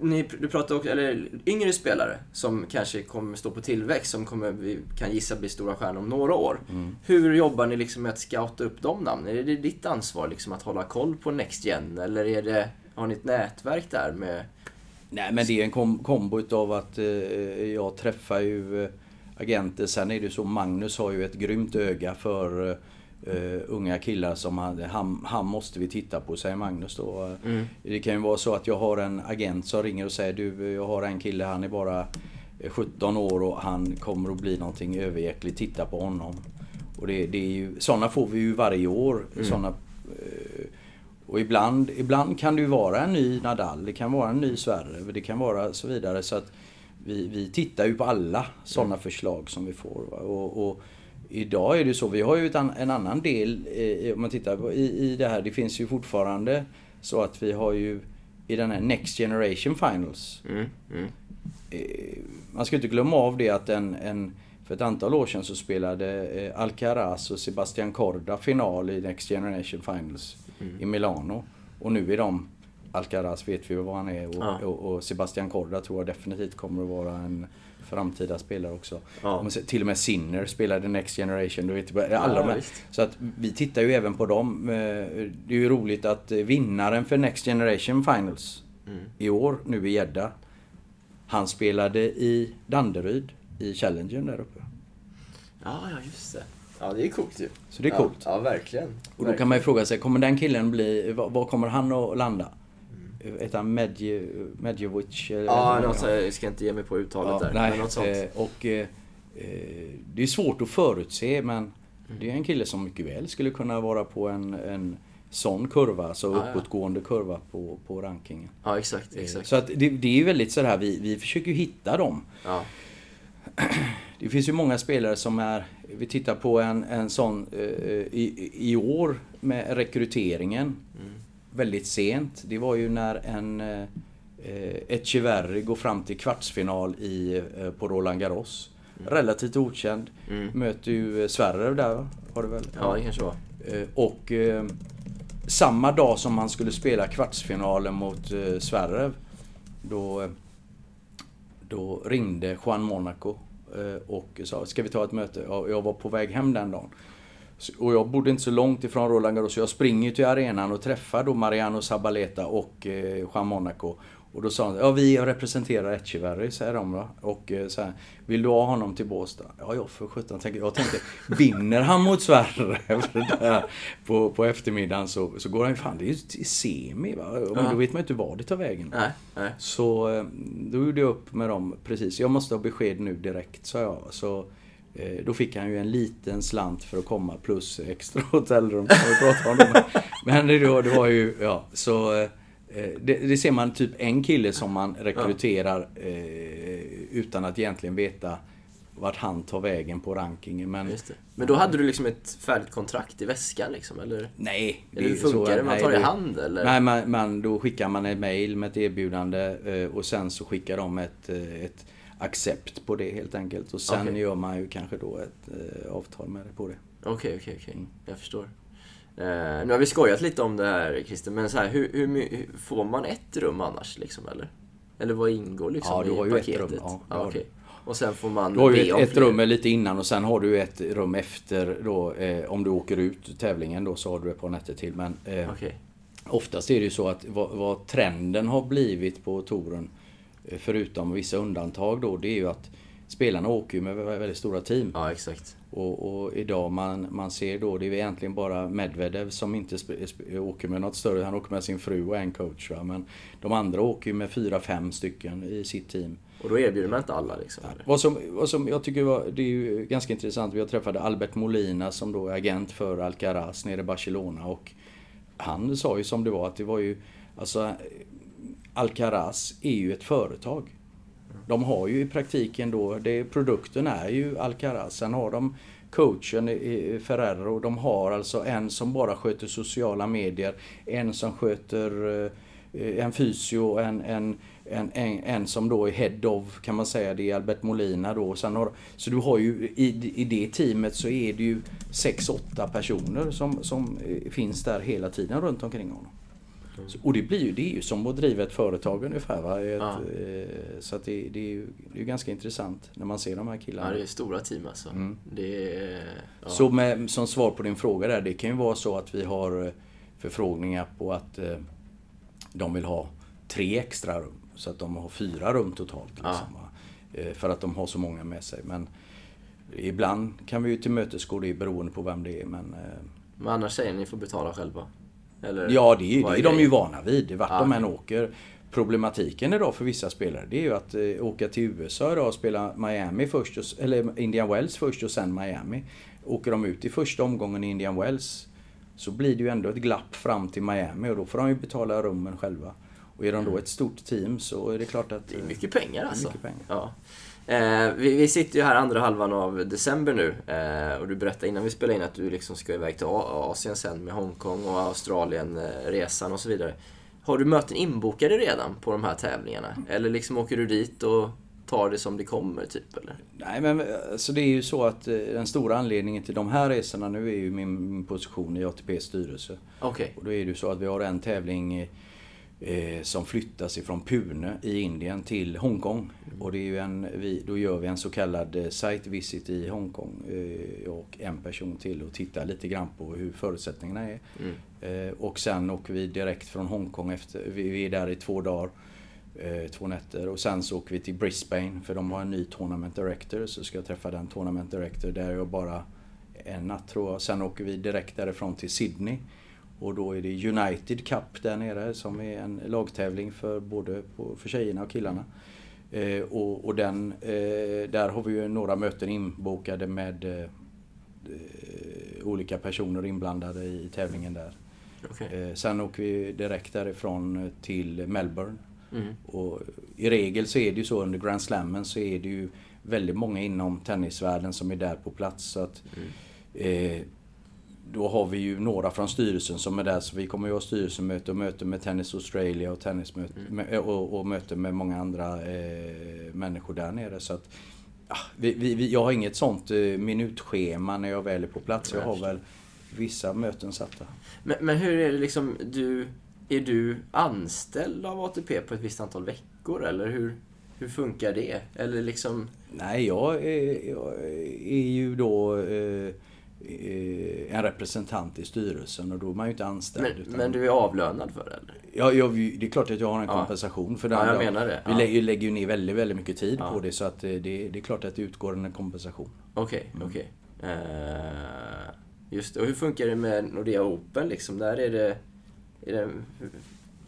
ni, du pratar också, eller yngre spelare som kanske kommer stå på tillväxt, som kommer, vi kan gissa bli stora stjärnor om några år. Hur jobbar ni liksom med att scouta upp de namnen? Är det ditt ansvar liksom att hålla koll på Next Gen? Eller är det, har ni ett nätverk där med... Nej men det är en kom kombo utav att eh, jag träffar ju eh, agenter. Sen är det så, Magnus har ju ett grymt öga för eh, unga killar som han, han, han måste vi titta på, säger Magnus då. Det kan ju vara så att jag har en agent som ringer och säger du, jag har en kille, han är bara eh, 17 år och han kommer att bli någonting överjäkligt, titta på honom. Och det, det är ju, sådana får vi ju varje år. Såna, eh, och ibland, ibland kan det ju vara en ny Nadal, det kan vara en ny Sverre, det kan vara så vidare. Så att vi, vi tittar ju på alla sådana förslag som vi får. Och, och idag är det så, vi har ju ett en annan del, eh, om man tittar på, i, i det här, det finns ju fortfarande så att vi har ju i den här Next Generation Finals. Mm, mm. Eh, man ska inte glömma av det att en, en för ett antal år sedan så spelade eh, Alcaraz och Sebastian Corda final i Next Generation Finals i Milano. Och nu är de, Alcaraz vet vi vad han är och, Ja. och, och Sebastian Corda tror jag definitivt kommer att vara en framtida spelare också. Ja. Till och med Sinner spelade Next Generation. Du vet, alla Ja. Så att vi tittar ju även på dem. Eh, Det är ju roligt att eh, vinnaren för Next Generation Finals Mm. i år, nu i Gädda. Han spelade i Danderyd, i Challengern där uppe. Ja, just det. Ja, det är coolt ju. Så det är ja, coolt. Ja, verkligen. Och då kan man ju fråga sig, kommer den killen bli, var, kommer han att landa? Heter han Medje, Medjevic? Mm. Ja, något så här, jag ska inte ge mig på uttalet Ja, där. nej, men något sånt. eh, och eh, eh, det är svårt att förutse men det är en kille som mycket väl skulle kunna vara på en, en sån kurva, alltså Ja, ja. uppåtgående kurva på, på rankingen. Ja, exakt, Eh, exakt. Så att det, det är ju väldigt sådär, vi, vi försöker ju hitta dem. Ja. *clears throat* Det finns ju många spelare som är, vi tittar på en, en sån eh, i, i år med rekryteringen. Väldigt sent. Det var ju när en eh, Echeverri går fram till kvartsfinal i, eh, på Roland Garros. Relativt okänd. Mm. Möter ju eh, Sverre där va? Har det väl? ja, det kanske var. Eh, Och eh, samma dag som han skulle spela kvartsfinalen mot eh, Sverre då, eh, då ringde Juan Monaco eh, Eh, och sa ska vi ta ett möte? Jag var på väg hem den dagen. Och jag bodde inte så långt ifrån Roland Garros så jag springer till arenan och träffar då Mariano Zabaleta och eh, Juan Monaco. Och då sa han, ja vi representerar Echeverry, säger de då. Och eh, så här, vill du ha honom till Båstad? Ja, jag för sjutton. tänkte- Jag tänkte, vinner han mot Sverige *laughs* där på, på eftermiddagen så, så går han ju, fan det är ju till semi va? Men Ja. då vet man ju inte var det tar vägen. Nej, nej. Så eh, då gjorde jag upp med dem precis. Jag måste ha besked nu direkt, sa jag. Så eh, då fick han ju en liten slant för att komma plus extra hotellrum. *laughs* Men det var, det var ju, ja, så det, det ser man typ en kille som man rekryterar eh, utan att egentligen veta vart han tar vägen på rankingen. Men. Men då hade du liksom ett färdigt kontrakt i väskan liksom, eller? nej. Eller hur är så- funkar det? Man nej, tar i hand eller? Nej, man, man, då skickar man ett mail med ett erbjudande eh, och sen så skickar de ett, eh, ett accept på det helt enkelt. Och sen Okej. gör man ju kanske då ett eh, avtal med det på det. Okej, okej, okej. Jag förstår. Eh, nu har vi skojat lite om det här Christer, men så här, hur, hur, får man ett rum annars liksom, eller? Eller vad ingår liksom Ja, du i har ju ett paketet? rum, ja, har okej. Och sen får man Du har ju ett, ett rum lite innan och sen har du ett rum efter då. Eh, om du åker ut tävlingen då så har du ett par nätter till. Men eh, Okej. Oftast är det ju så att vad, vad trenden har blivit på touren, eh, förutom vissa undantag då, det är ju att spelarna åker ju med väldigt stora team. Ja, exakt. Och, och, idag man, man ser då, det är egentligen bara Medvedev som inte åker med något större. Han åker med sin fru och en coach. Va? Men de andra åker ju med fyra, fem stycken i sitt team. Och då erbjuder man inte alla liksom? Vad som, vad som jag tycker var, det är ju ganska intressant. Vi har träffat Albert Molina som då är agent för Alcaraz nere i Barcelona. Och han sa ju som det var att det var ju, alltså Alcaraz är ju ett företag. De har ju i praktiken då, det, produkten är ju Alcaraz. Sen har de coachen i Ferrero. De har alltså en som bara sköter sociala medier, en som sköter eh, en fysio, en, en, en, en, en som då är head of kan man säga, det är Albert Molina då. Sen har, så du har ju i, i det teamet så är det ju 6-8 personer som, som eh, finns där hela tiden runt omkring honom. Så, och det blir ju, det är ju som att driva ett företag ungefär. Va? Ett, ja. eh, så att det, det, är ju, det är ganska intressant när man ser de här killarna. Ja, det är stora team alltså. Mm. Är, ja. Så med, som svar på din fråga där, det kan ju vara så att vi har eh, förfrågningar på att eh, de vill ha tre extra rum. Så att de har fyra rum totalt. Liksom, eh, för att de har så många med sig. Men ibland kan vi ju tillmötesgå det beroende på vem det är. Men, men annars säger ni får betala själva? Eller, ja, det är, det är de ju vana vid. Vart ja. de än åker. Problematiken idag för vissa spelare det är ju att eh, åka till USA idag och spela Miami först, och, eller Indian Wells först och sen Miami. Åker de ut i första omgången i Indian Wells så blir det ju ändå ett glapp fram till Miami och då får de ju betala rummen själva. Och är de då mm. ett stort team så är det klart att... Det är mycket pengar alltså. Mycket pengar. Ja. Eh, vi, vi, sitter ju här andra halvan av december nu eh, och du berättade innan vi spelade in att du liksom ska iväg till Asien sen med Hongkong och Australien-resan och så vidare. Har du möten inbokade redan på de här tävlingarna? Eller liksom åker du dit och tar det som det kommer, typ? Eller? Nej, men alltså det är ju så att eh, den stora anledningen till de här resorna nu är ju min, min position i ATPs styrelse. Okej. Okay. Och då är det ju så att vi har en tävling eh, som flyttas ifrån Pune i Indien till Hongkong. Mm. Och det är ju en, vi, då gör vi en så kallad eh, site visit i Hongkong eh, och en person till och tittar lite grann på hur förutsättningarna är. Mm. Eh, och sen åker vi direkt från Hongkong efter, vi, vi är där i två dagar eh, två nätter och sen så åker vi till Brisbane för de har en ny Tournament Director så ska jag träffa den Tournament Director där jag bara en natt tror jag. Sen åker vi direkt därifrån till Sydney och då är det United Cup där nere som är en lagtävling för både för tjejerna och killarna. Eh, och, och den, eh, där har vi ju några möten inbokade med eh, olika personer inblandade i tävlingen där. Okay. Eh, sen åker vi direkt därifrån till Melbourne. Mm. Och I regel så är det ju så under Grand Slammen så är det ju väldigt många inom tennisvärlden som är där på plats. Så att, mm. Eh, då har vi ju några från styrelsen som är där, så vi kommer ju ha styrelsemöte och möte med Tennis Australia och, tennismöte, mm. och, och möte med många andra eh, människor där nere. Så att, ja, vi, vi, jag har inget sånt eh, minutschema när jag väl är på plats. Jag har väl vissa möten satta. Men, men hur är det liksom, du, är du anställd av ATP på ett visst antal veckor eller hur, hur funkar det? Eller liksom... Nej, jag är, jag är ju då eh, Eh, en representant i styrelsen och då är man ju inte anställd. Men, utan... men du är avlönad för det eller? Ja, jag, det är klart att jag har en ja. kompensation för det. Ja, jag menar det. Vi lägger, lägger ju ner väldigt, väldigt mycket tid ja. på det så att eh, det, det är klart att det utgår en kompensation. Okej, okay, mm. okej. Okay. Uh, just det. Och hur funkar det med Nordea Open liksom? Där är det, är det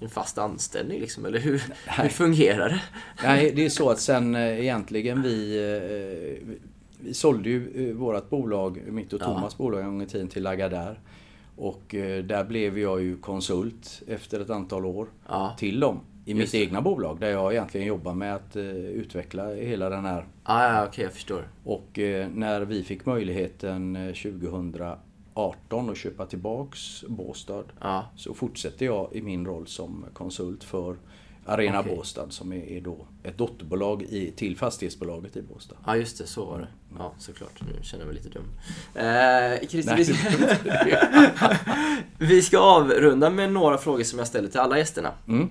en fast anställning liksom? Eller hur, hur fungerar det? Nej, det är så att sen egentligen vi vi sålde ju eh, vårt bolag, mitt och Thomas ja. bolag en gång i tiden till Lagardère. Och eh, där blev jag ju konsult efter ett antal år ja. till dem. I mitt egna bolag där jag egentligen jobbar med att uh, utveckla hela den här... Ah, ja, okej, okay, jag förstår. Och när vi fick möjligheten 2018 att köpa tillbaks Båstad ja. så fortsätter jag i min roll som konsult för Arena okay. Båstad som är, är, då ett dotterbolag i, till fastighetsbolaget i Båstad. Ja just det, så var det. Ja såklart, nu känner jag mig lite dum. *laughs* Eh, Christer, vi, ska... *laughs* vi ska avrunda med några frågor som jag ställer till alla gästerna. Mm.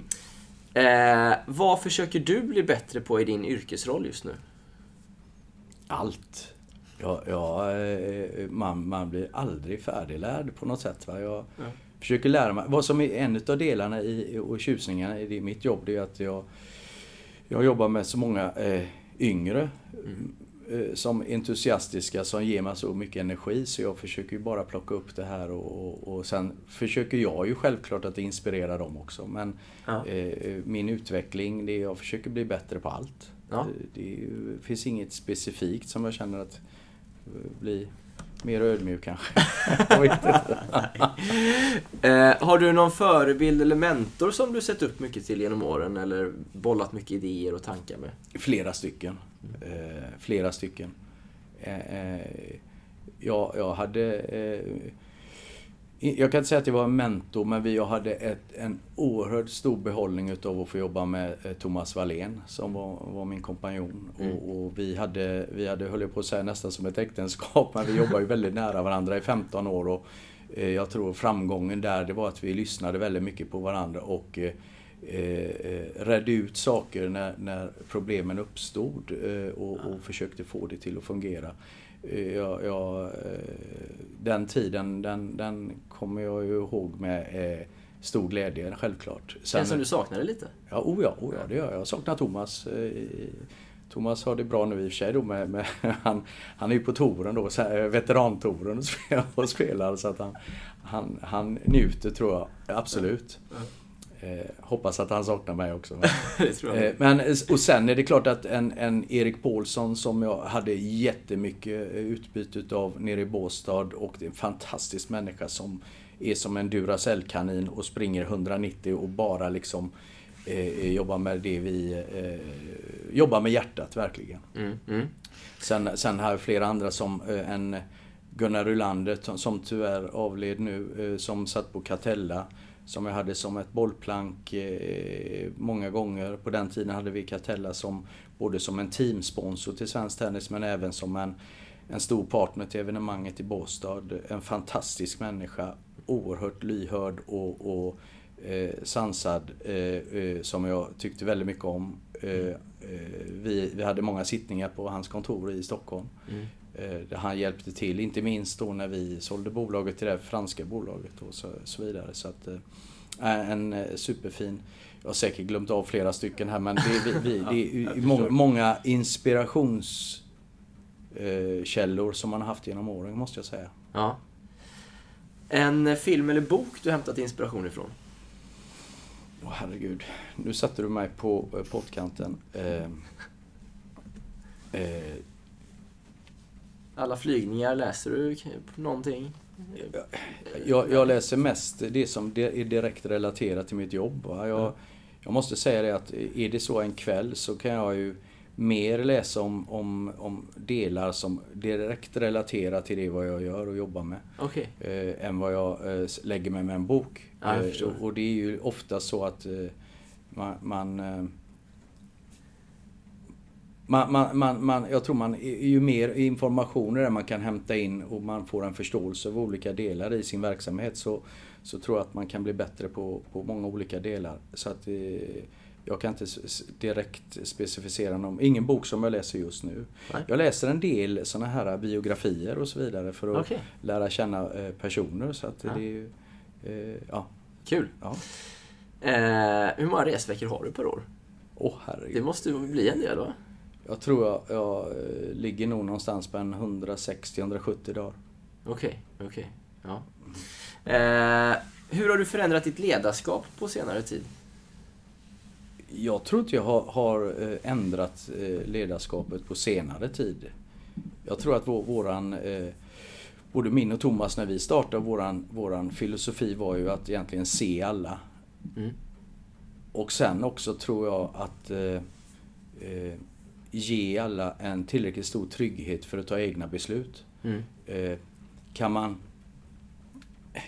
Eh, vad försöker du bli bättre på i din yrkesroll just nu? Allt. Ja, ja, eh, man, man blir aldrig färdiglärd på något sätt. Va? Jag, ja försöker lära mig. Vad som är en av delarna i, och tjusningarna i mitt jobb, det är att jag, jag jobbar med så många eh, yngre eh, som entusiastiska som ger mig så mycket energi så jag försöker ju bara plocka upp det här och, och, och sen försöker jag ju självklart att inspirera dem också. Men Ja. eh, min utveckling, det är jag försöker bli bättre på allt. Ja. Eh, Det ju- finns inget specifikt som jag känner att eh, bli mer ödmjuk kanske. *laughs* Eh, har du någon förebild eller mentor som du sett upp mycket till genom åren eller bollat mycket idéer och tankar med? Flera stycken. Eh, flera stycken. Eh, eh, jag, jag hade... Jag kan inte säga att det var en mentor, men vi, jag hade ett, en oerhört stor behållning utav att få jobba med eh, Thomas Wallén som var, var min kompanjon. Och, och vi hade, vi hade, höll jag på att säga, nästan som ett äktenskap, men vi jobbade ju väldigt nära varandra i 15 år. Och, eh, jag tror framgången där, det var att vi lyssnade väldigt mycket på varandra och eh, eh, redde ut saker när, när problemen uppstod eh, och, och försökte få det till att fungera. Jag, jag, eh, den tiden, den, den kommer jag ju ihåg med eh, stor glädje, självklart. Känns som du saknade lite? Ja, oh ja, oh ja, det gör jag. Jag saknar Thomas. Eh, Thomas har det bra nu i och för sig då med, med *laughs* han, han är ju på touren då, veterantouren *laughs* och spelar, så att han, han, han njuter tror jag, absolut. Eh, hoppas att han saknar mig också. *laughs* Eh, Men, och sen är det klart att en, en Erik Paulsson som jag hade jättemycket utbyte utav nere i Båstad och det är en fantastisk människa som är som en Duracell-kanin och springer 190 och bara liksom eh, jobbar med det vi eh, jobbar med hjärtat verkligen. Mm, mm. Sen, sen har jag flera andra som eh, en Gunnar Rylander som- tyvärr avled nu, eh, som satt på Catella. Som jag hade som ett bollplank eh, många gånger. På den tiden hade vi Catella som både som en teamsponsor till Svensk Tennis men även som en, en stor partner till evenemanget i Båstad. En fantastisk människa, oerhört lyhörd och, och eh, sansad eh, eh, som jag tyckte väldigt mycket om. Eh, eh, vi, vi hade många sittningar på hans kontor i Stockholm. Mm. Eh, där han hjälpte till, inte minst då när vi sålde bolaget till det franska bolaget och så, så vidare. Så att, eh, en eh, superfin, jag har säkert glömt av flera stycken här men det, vi, vi, det är ju *laughs* många, inspirationskällor som man har haft genom åren måste jag säga. Ja. En film eller bok du hämtat inspiration ifrån? Åh herregud, nu satte du mig på pottkanten. Eh, eh, Alla flygningar, läser du någonting? Jag, jag läser mest det som är direkt relaterat till mitt jobb. Jag, jag måste säga det att är det så en kväll så kan jag ju mer läsa om, om, om delar som direkt relaterar till det vad jag gör och jobbar med. Okej. Eh, än vad jag eh, lägger mig med en bok. Ja, Eh, och det är ju ofta så att eh, man, man eh, man, man, man, man, jag tror man, ju mer informationer man kan hämta in och man får en förståelse av olika delar i sin verksamhet så, så tror jag att man kan bli bättre på, på många olika delar. Så att eh, jag kan inte direkt specificera någon, ingen bok som jag läser just nu. Nej. Jag läser en del såna här biografier och så vidare för att Okej. lära känna eh, personer. Så att Ja. det är eh, ja. Kul. ja. Eh, hur många resveckor har du per år? Åh herregud. Det måste bli en del va? Jag tror jag, jag eh, ligger nog någonstans på en 160-170 dagar. Okej, okej. Ja. Eh, hur har du förändrat ditt ledarskap på senare tid? Jag tror inte jag har, har eh, ändrat eh, ledarskapet på senare tid. Jag tror att vår, våran, eh, både min och Thomas när vi startade, våran, våran filosofi var ju att egentligen se alla. Mm. Och sen också tror jag att eh, ge alla en tillräckligt stor trygghet för att ta egna beslut. Mm. Eh, kan, man,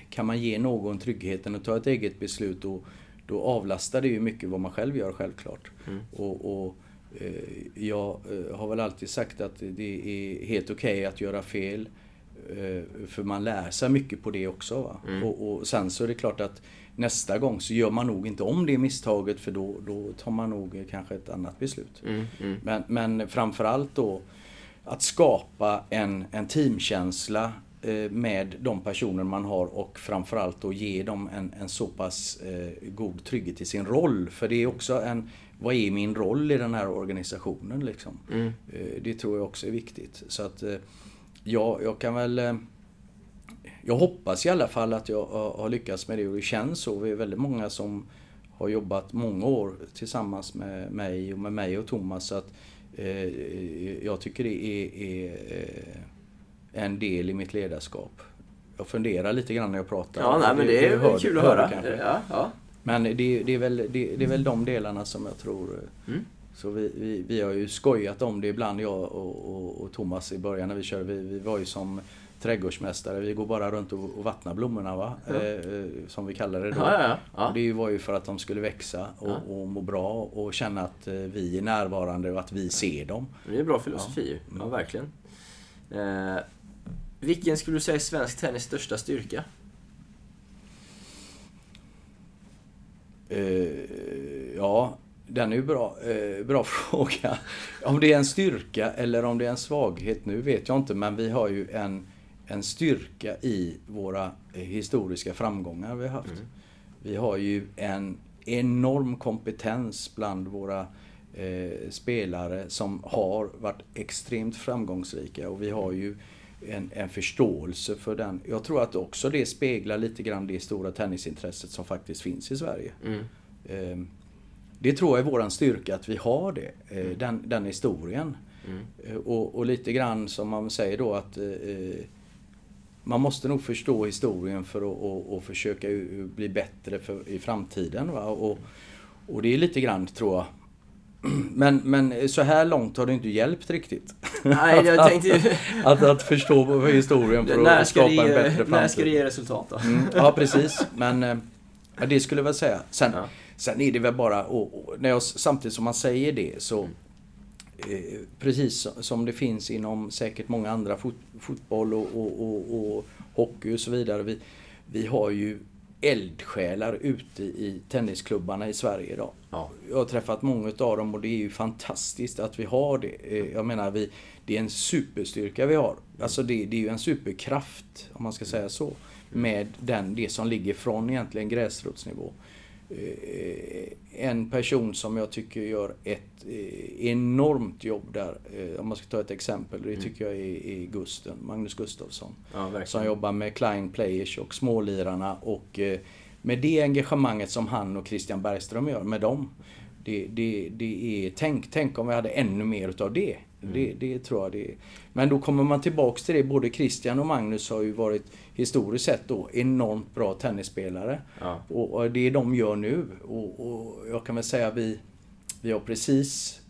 kan man ge någon tryggheten att ta ett eget beslut då, då avlastar det ju mycket vad man själv gör självklart. Mm. Och, och eh, jag eh, har väl alltid sagt att det är helt okej att göra fel. eh, För man lär sig mycket på det också. Mm. Och, och sen så är det klart att nästa gång så gör man nog inte om det misstaget för då, då tar man nog eh, kanske ett annat beslut. Mm. Mm. Men, men framförallt då att skapa en, en teamkänsla eh, med de personer man har och framförallt då ge dem en, en så pass eh, god trygghet i sin roll. För det är också en, vad är min roll i den här organisationen liksom? Mm. Det tror jag också är viktigt. Så att ja, jag kan väl... Jag hoppas i alla fall att jag har lyckats med det och det känns så. Vi är väldigt många som har jobbat många år tillsammans med mig och med mig och Thomas. Så att eh, jag tycker det är, är eh, en del i mitt ledarskap. Jag funderar lite grann när jag pratar. Ja, nej, men det är hör- kul att höra. kanske. Ja, ja. Men det, det, är väl, det, det är väl de delarna som jag tror... eh, Mm. Så vi, vi, vi har ju skojat om det ibland, jag och, och, och Thomas i början när vi körde. Vi, vi var ju som trädgårdsmästare. Vi går bara runt och, och vattnar blommorna, va? Ja. Eh, eh, som vi kallar det då. Ja, ja, det var ju för att de skulle växa och, och må bra och känna att eh, vi är närvarande och att vi ser dem. Det är bra filosofi. Ja. Ja, verkligen. Eh, vilken skulle du säga är svensk tennis största styrka? Eh, ja, den är ju bra, eh, bra *laughs* fråga. Om det är en styrka eller om det är en svaghet, nu vet jag inte. Men vi har ju en, en styrka i våra historiska framgångar vi har haft. Mm. Vi har ju en enorm kompetens bland våra eh, spelare som har varit extremt framgångsrika och vi har ju en, en förståelse för den. Jag tror att också det speglar lite grann det stora tennisintresset som faktiskt finns i Sverige. Mm. Eh, Det tror jag är våran styrka, att vi har det. eh, Den, den historien. Mm. Eh, Och, och lite grann som man säger då att eh, eh, man måste nog förstå historien för att och, och försöka bli bättre för, i framtiden. Va? Och, och det är lite grann, tror jag. *clears throat* Men, men så här långt har det inte hjälpt riktigt. Nej, jag *laughs* tänkte ju... *laughs* Att, att förstå historien för att ska skapa det en ge, bättre när ska det framtid. ge resultat då? Mm, ja, precis. Men eh, ja, det skulle jag väl säga. Sen, Ja. sen är det väl bara, och, och, när jag, samtidigt som man säger det så eh, Precis som- som det finns inom säkert många andra fot, fotboll och, och, och, och hockey och så vidare. Vi, vi har ju eldsjälar ute i tennisklubbarna i Sverige idag. Ja. Jag har träffat många av dem och det är ju fantastiskt att vi har det. Eh, Jag menar, vi, det är en superstyrka vi har. Alltså det, det är ju en superkraft, om man ska säga så. Med den, det som ligger från egentligen gräsrotsnivå. Eh, En person som jag tycker gör ett eh, enormt jobb där, eh, om man ska ta ett exempel, det tycker jag är, Gusten, Magnus Gustafsson. Ja. Som jobbar med Klein Players och smålirarna och med det engagemanget som han och Christian Bergström gör med dem. Det, det, det är, tänk, tänk om vi hade ännu mer utav det. Det, det tror jag det är. Men då kommer man tillbaks till det, både Christian och Magnus har ju varit historiskt sett då enormt bra tennisspelare. Ja. Och, och det de gör nu, och, och jag kan väl säga vi, vi har precis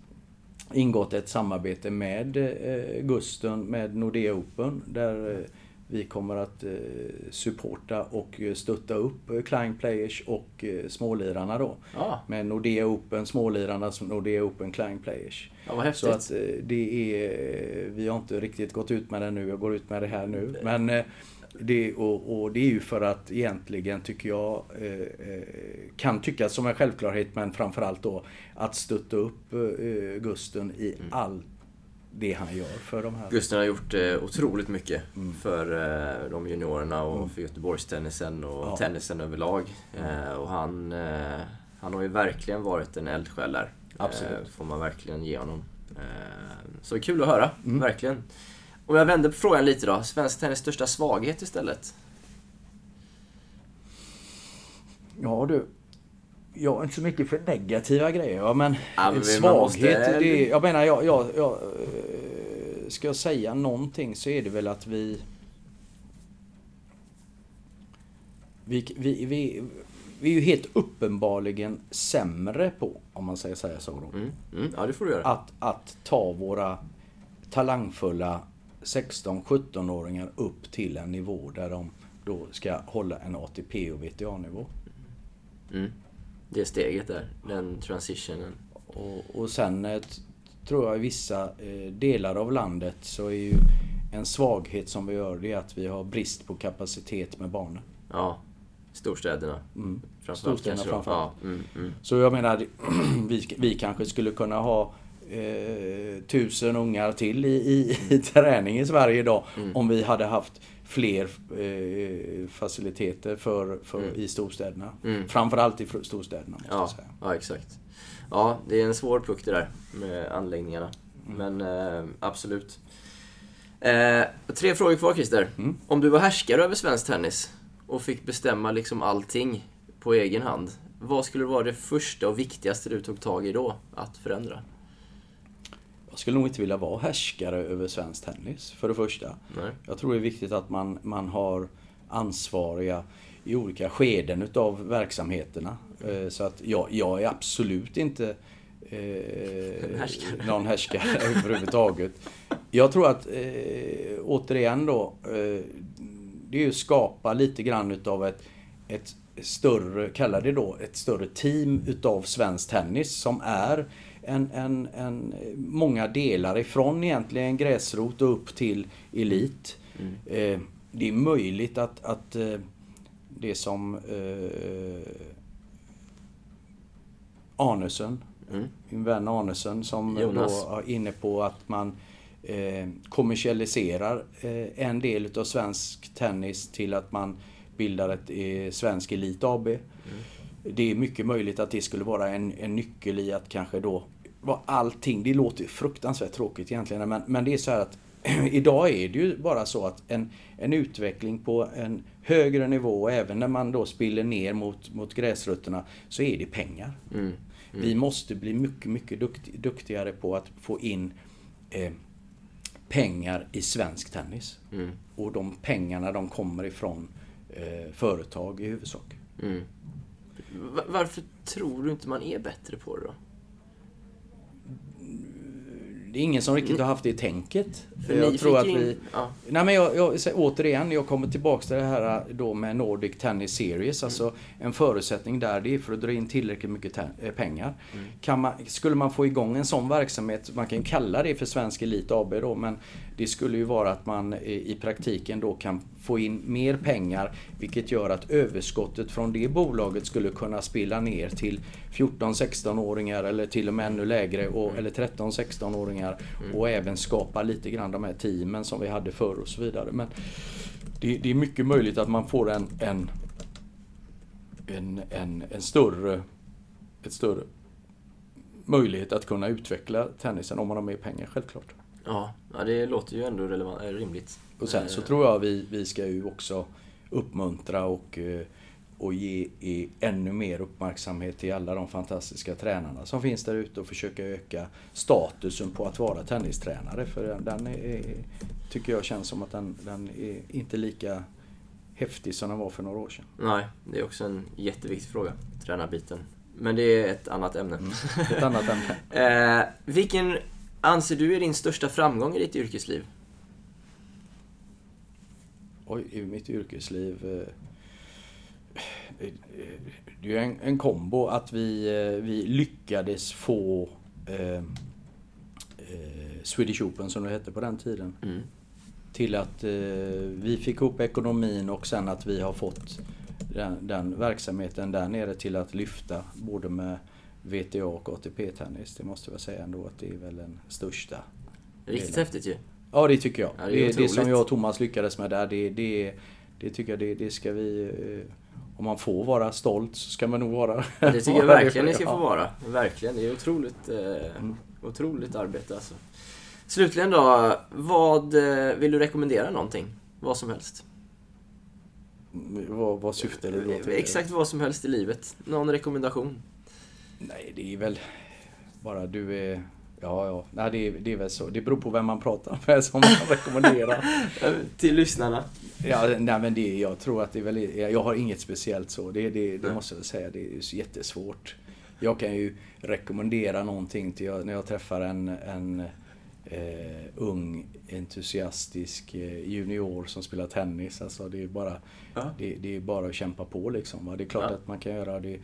ingått ett samarbete med eh, Gusten, med Nordea Open, där eh, vi kommer att eh, supporta och eh, stötta upp eh, Klein Players och eh, smålirarna då. Ja. Med Nordea Open, smålirarna som Nordea Open Klein Players. Ja, vad häftigt. Så att eh, det är, vi har inte riktigt gått ut med det nu, jag går ut med det här nu. Men eh, det, och, och det är ju för att egentligen tycker jag, eh, eh, kan tyckas som en självklarhet, men framförallt då att stötta upp eh, Gusten i Mm. allt det han gör för de här. Gusten har gjort eh, otroligt mycket Mm. för eh, de juniorerna och för Göteborgstennisen och Ja. tennisen överlag. Eh, och han, eh, han har ju verkligen varit en eldsjäl där. Absolut. Eh, får man verkligen ge honom. Eh, så kul att höra, Mm. verkligen. Om jag vänder på frågan lite då. Svensk tennis största svaghet istället? Ja du. Jag är inte så mycket för negativa grejer. Ja, men Ja, men svaghet. måste- Det, jag menar, jag, jag, jag, eh, ska jag säga någonting så är det väl att vi... Vi, vi, vi, vi är ju helt uppenbarligen sämre på, om man säger, säger så då, Mm. Mm. Ja, det får du göra. att, att ta våra talangfulla 16-17-åringar upp till en nivå där de då ska hålla en ATP och VTA-nivå. Mm. Det steget där, den transitionen. Och, och sen eh, tror jag i vissa eh, delar av landet så är ju en svaghet som vi gör det är att vi har brist på kapacitet med barnen. Ja, storstäderna. Mm. Framförallt Storstäderna framförallt. Ja, mm, mm. Så jag menar, *clears throat* vi, vi kanske skulle kunna ha eh, tusen ungar till i, i, i träning i Sverige idag Mm. om vi hade haft fler eh, faciliteter för, för, Mm. i storstäderna. Mm. Framförallt i storstäderna måste Ja, jag säga. ja, exakt. Ja, det är en svår puck det där med anläggningarna. Men eh, absolut. Eh, tre frågor kvar Christer. Mm. Om du var härskare över svensk tennis och fick bestämma liksom allting på egen hand. Vad skulle vara det första och viktigaste du tog tag i då att förändra? Jag skulle nog inte vilja vara härskare över svensk tennis, för det första. Nej. Jag tror det är viktigt att man, man har ansvariga i olika skeden utav verksamheterna. Eh, Så att jag, jag är absolut inte eh, härskare. någon härskare *laughs* överhuvudtaget. Jag tror att, eh, återigen då, eh, det är ju att skapa lite grann utav ett, ett större, kalla det då, ett större team utav svensk tennis som är en, en, en, många delar ifrån egentligen gräsrot och upp till elit. Eh, det är möjligt att, att eh, det som eh, Arnesen, Mm. min vän Arnesen som Jonas. då är inne på att man eh, kommersialiserar eh, en del utav svensk tennis till att man bildar ett eh, Svensk Elit AB. Det är mycket möjligt att det skulle vara en, en nyckel i att kanske då vara allting, det låter fruktansvärt tråkigt egentligen, men, men det är så här att *clears throat* idag är det ju bara så att en, en utveckling på en högre nivå, även när man då spiller ner mot, mot gräsrötterna, så är det pengar. Mm. Vi måste bli mycket, mycket dukt, duktigare på att få in eh, pengar i svensk tennis. Mm. Och de pengarna de kommer ifrån eh, företag i huvudsak. Mm. Va- Varför tror du inte man är bättre på det då? Det är ingen som riktigt har haft det tänket. För jag tror att vi... ja. Nej men jag, jag, återigen, jag kommer tillbaks till det här då med Nordic Tennis Series. Alltså en förutsättning där det är för att dra in tillräckligt mycket eh, pengar. Kan man, skulle man få igång en sån verksamhet, man kan kalla det för Svensk Elit AB då, men det skulle ju vara att man i, i praktiken då kan få in mer pengar, vilket gör att överskottet från det bolaget skulle kunna spilla ner till 14-16-åringar eller till och med ännu lägre, och, eller 13-16-åringar och även skapa lite grann de här teamen som vi hade förr och så vidare. Men det, det är mycket möjligt att man får en, en, en, en, en större, ett större möjlighet att kunna utveckla tennisen om man har mer pengar, självklart. Ja, det låter ju ändå relevant, eh, rimligt. Och sen så Eh, tror jag vi, vi ska ju också uppmuntra och, eh, och ge i ännu mer uppmärksamhet till alla de fantastiska tränarna som finns där ute och försöka öka statusen på att vara tennistränare. För den, är, tycker jag känns som att den, den är inte lika häftig som den var för några år sedan. Nej, det är också en jätteviktig fråga, tränarbiten. Men det är ett annat ämne. Ett annat ämne. *laughs* eh, vilken anser du är din största framgång i ditt yrkesliv? Oj, i mitt yrkesliv. eh, Det är en, en kombo att vi, eh, vi lyckades få eh, eh, Swedish Open som det hette på den tiden. Mm. Till att eh, vi fick ihop ekonomin och sen att vi har fått den, den verksamheten där nere till att lyfta både med VTA och ATP-tennis. Det måste jag säga ändå att det är väl den största. Riktigt Delen. häftigt ju. Ja, det tycker jag. Ja, det det, det, som jag och Thomas lyckades med där, det, det, det tycker jag det, det ska vi... eh, Om man får vara stolt så ska man nog vara Ja, Det tycker jag *laughs* verkligen ni ska få vara. Verkligen. Det är otroligt, eh, Mm. otroligt arbete alltså. Slutligen då, vad eh, vill du rekommendera någonting? Vad som helst. Vad, vad syftar det då till? Exakt vad som helst i livet. Någon rekommendation? Nej, det är väl bara du är... Ja, ja. Nej, det, är, det är väl så. Det beror på vem man pratar med som man *laughs* rekommenderar. Till lyssnarna. Ja, nej, men det, jag tror att det är väl... Jag har inget speciellt så. Det, det, det måste jag säga. Det är jättesvårt. Jag kan ju rekommendera någonting till jag, när jag träffar en, en eh, ung entusiastisk eh, junior som spelar tennis. Alltså det är bara, Ja. det, det är bara att kämpa på liksom. va. Det är klart Ja. att man kan göra det.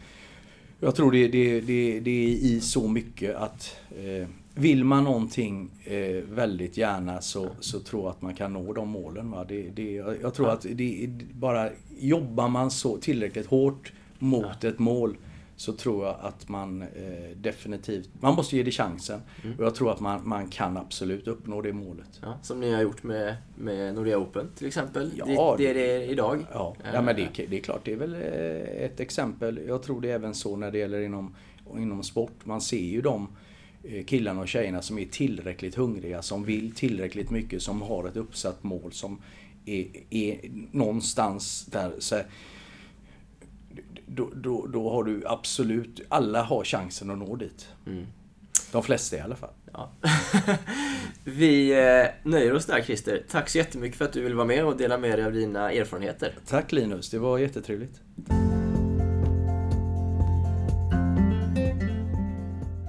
Jag tror det, det, det, det är i så mycket att eh, vill man någonting eh, väldigt gärna så, så tror jag att man kan nå de målen. Va? Det, det, jag tror att det bara jobbar man så tillräckligt hårt mot ett mål så tror jag att man eh, definitivt, man måste ge det chansen. Mm. Och jag tror att man, man kan absolut uppnå det målet. Ja, som ni har gjort med, med Nordea Open till exempel. Ja, det, det är det idag. Ja, ja men det, det är klart, det är väl eh, ett exempel. Jag tror det är även så när det gäller inom inom sport. Man ser ju de eh, killarna och tjejerna som är tillräckligt hungriga, som vill tillräckligt mycket, som har ett uppsatt mål som är, är någonstans där. Så då, då, då har du absolut, alla har chansen att nå dit. Mm. De flesta i alla fall. Ja. *laughs* Vi eh, nöjer oss där Christer. Tack så jättemycket för att du vill vara med och dela med dig av dina erfarenheter. Tack Linus, det var jättetrevligt.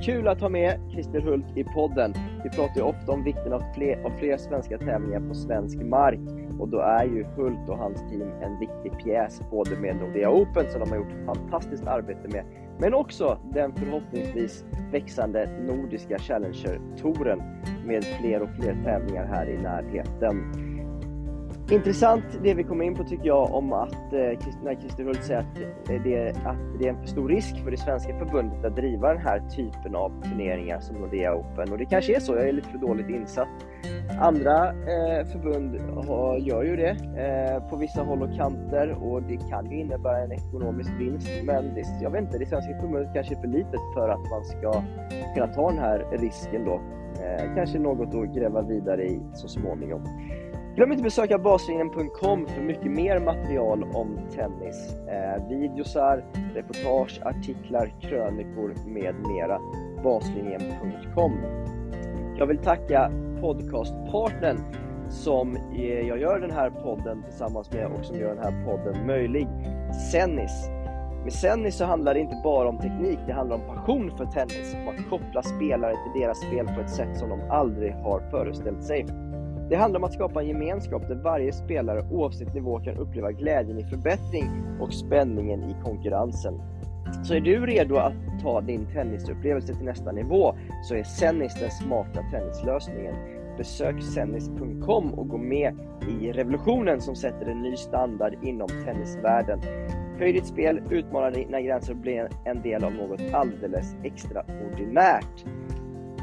Kul att ha med Christer Hult i podden. Vi pratar ju ofta om vikten av fler, av fler svenska tävlingar på svensk mark och då är ju Hult och hans team en viktig pjäs både med Nordea Open som de har gjort fantastiskt arbete med men också den förhoppningsvis växande nordiska Challenger-touren med fler och fler tävlingar här i närheten. Intressant det vi kom in på tycker jag om att eh, när Christer Hult säger att eh, det, att det är en för stor risk för det svenska förbundet att driva den här typen av turneringar som Nordea Open. Och det kanske är så, jag är lite för dåligt insatt. Andra eh, förbund har, gör ju det eh, på vissa håll och kanter och det kan ju innebära en ekonomisk vinst. Men det, jag vet inte, det svenska förbundet kanske är för litet för att man ska kunna ta den här risken då. Eh, kanske något att gräva vidare i så småningom. Glöm inte besöka baslinjen.com för mycket mer material om tennis. Eh, videosar, reportage, artiklar, krönikor med mera. Baslinjen.com. Jag vill tacka podcastpartnern som eh, jag gör den här podden tillsammans med och som gör den här podden möjlig. Sennis. Med Sennis så handlar det inte bara om teknik, det handlar om passion för tennis och att koppla spelare till deras spel på ett sätt som de aldrig har föreställt sig. Det handlar om att skapa en gemenskap där varje spelare oavsett nivå kan uppleva glädjen i förbättring och spänningen i konkurrensen. Så är du redo att ta din tennisupplevelse till nästa nivå så är Sennis den smarta tennislösningen. Besök sennis.com och gå med i revolutionen som sätter en ny standard inom tennisvärlden. Höj ditt spel, utmana dina gränser och bli en del av något alldeles extraordinärt.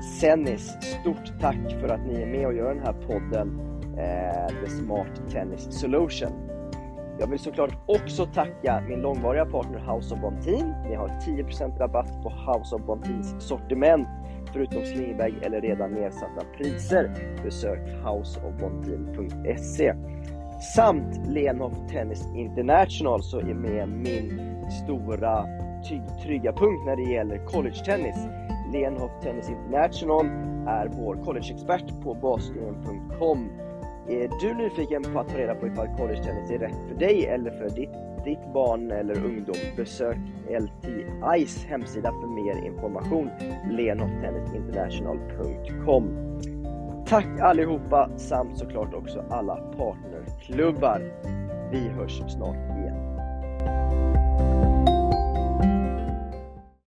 Sennis, stort tack för att ni är med och gör den här podden eh, The Smart Tennis Solution. Jag vill såklart också tacka min långvariga partner House of Bontin. Ni har 10% rabatt på House of Bontins sortiment förutom slingbag eller redan nedsatta priser. Besök houseofbontin.se. Samt Lenhoff Tennis International så är med min stora trygga punkt när det gäller college-tennis. Lenhoff Tennis International är vår collegeexpert på baslinjen.com. Är du nyfiken på att ta reda på ifall college tennis är rätt för dig eller för ditt, ditt barn eller ungdom? Besök LTI's hemsida för mer information. lenhofftennisinternational.com Tack allihopa samt såklart också alla partnerklubbar. Vi hörs snart igen.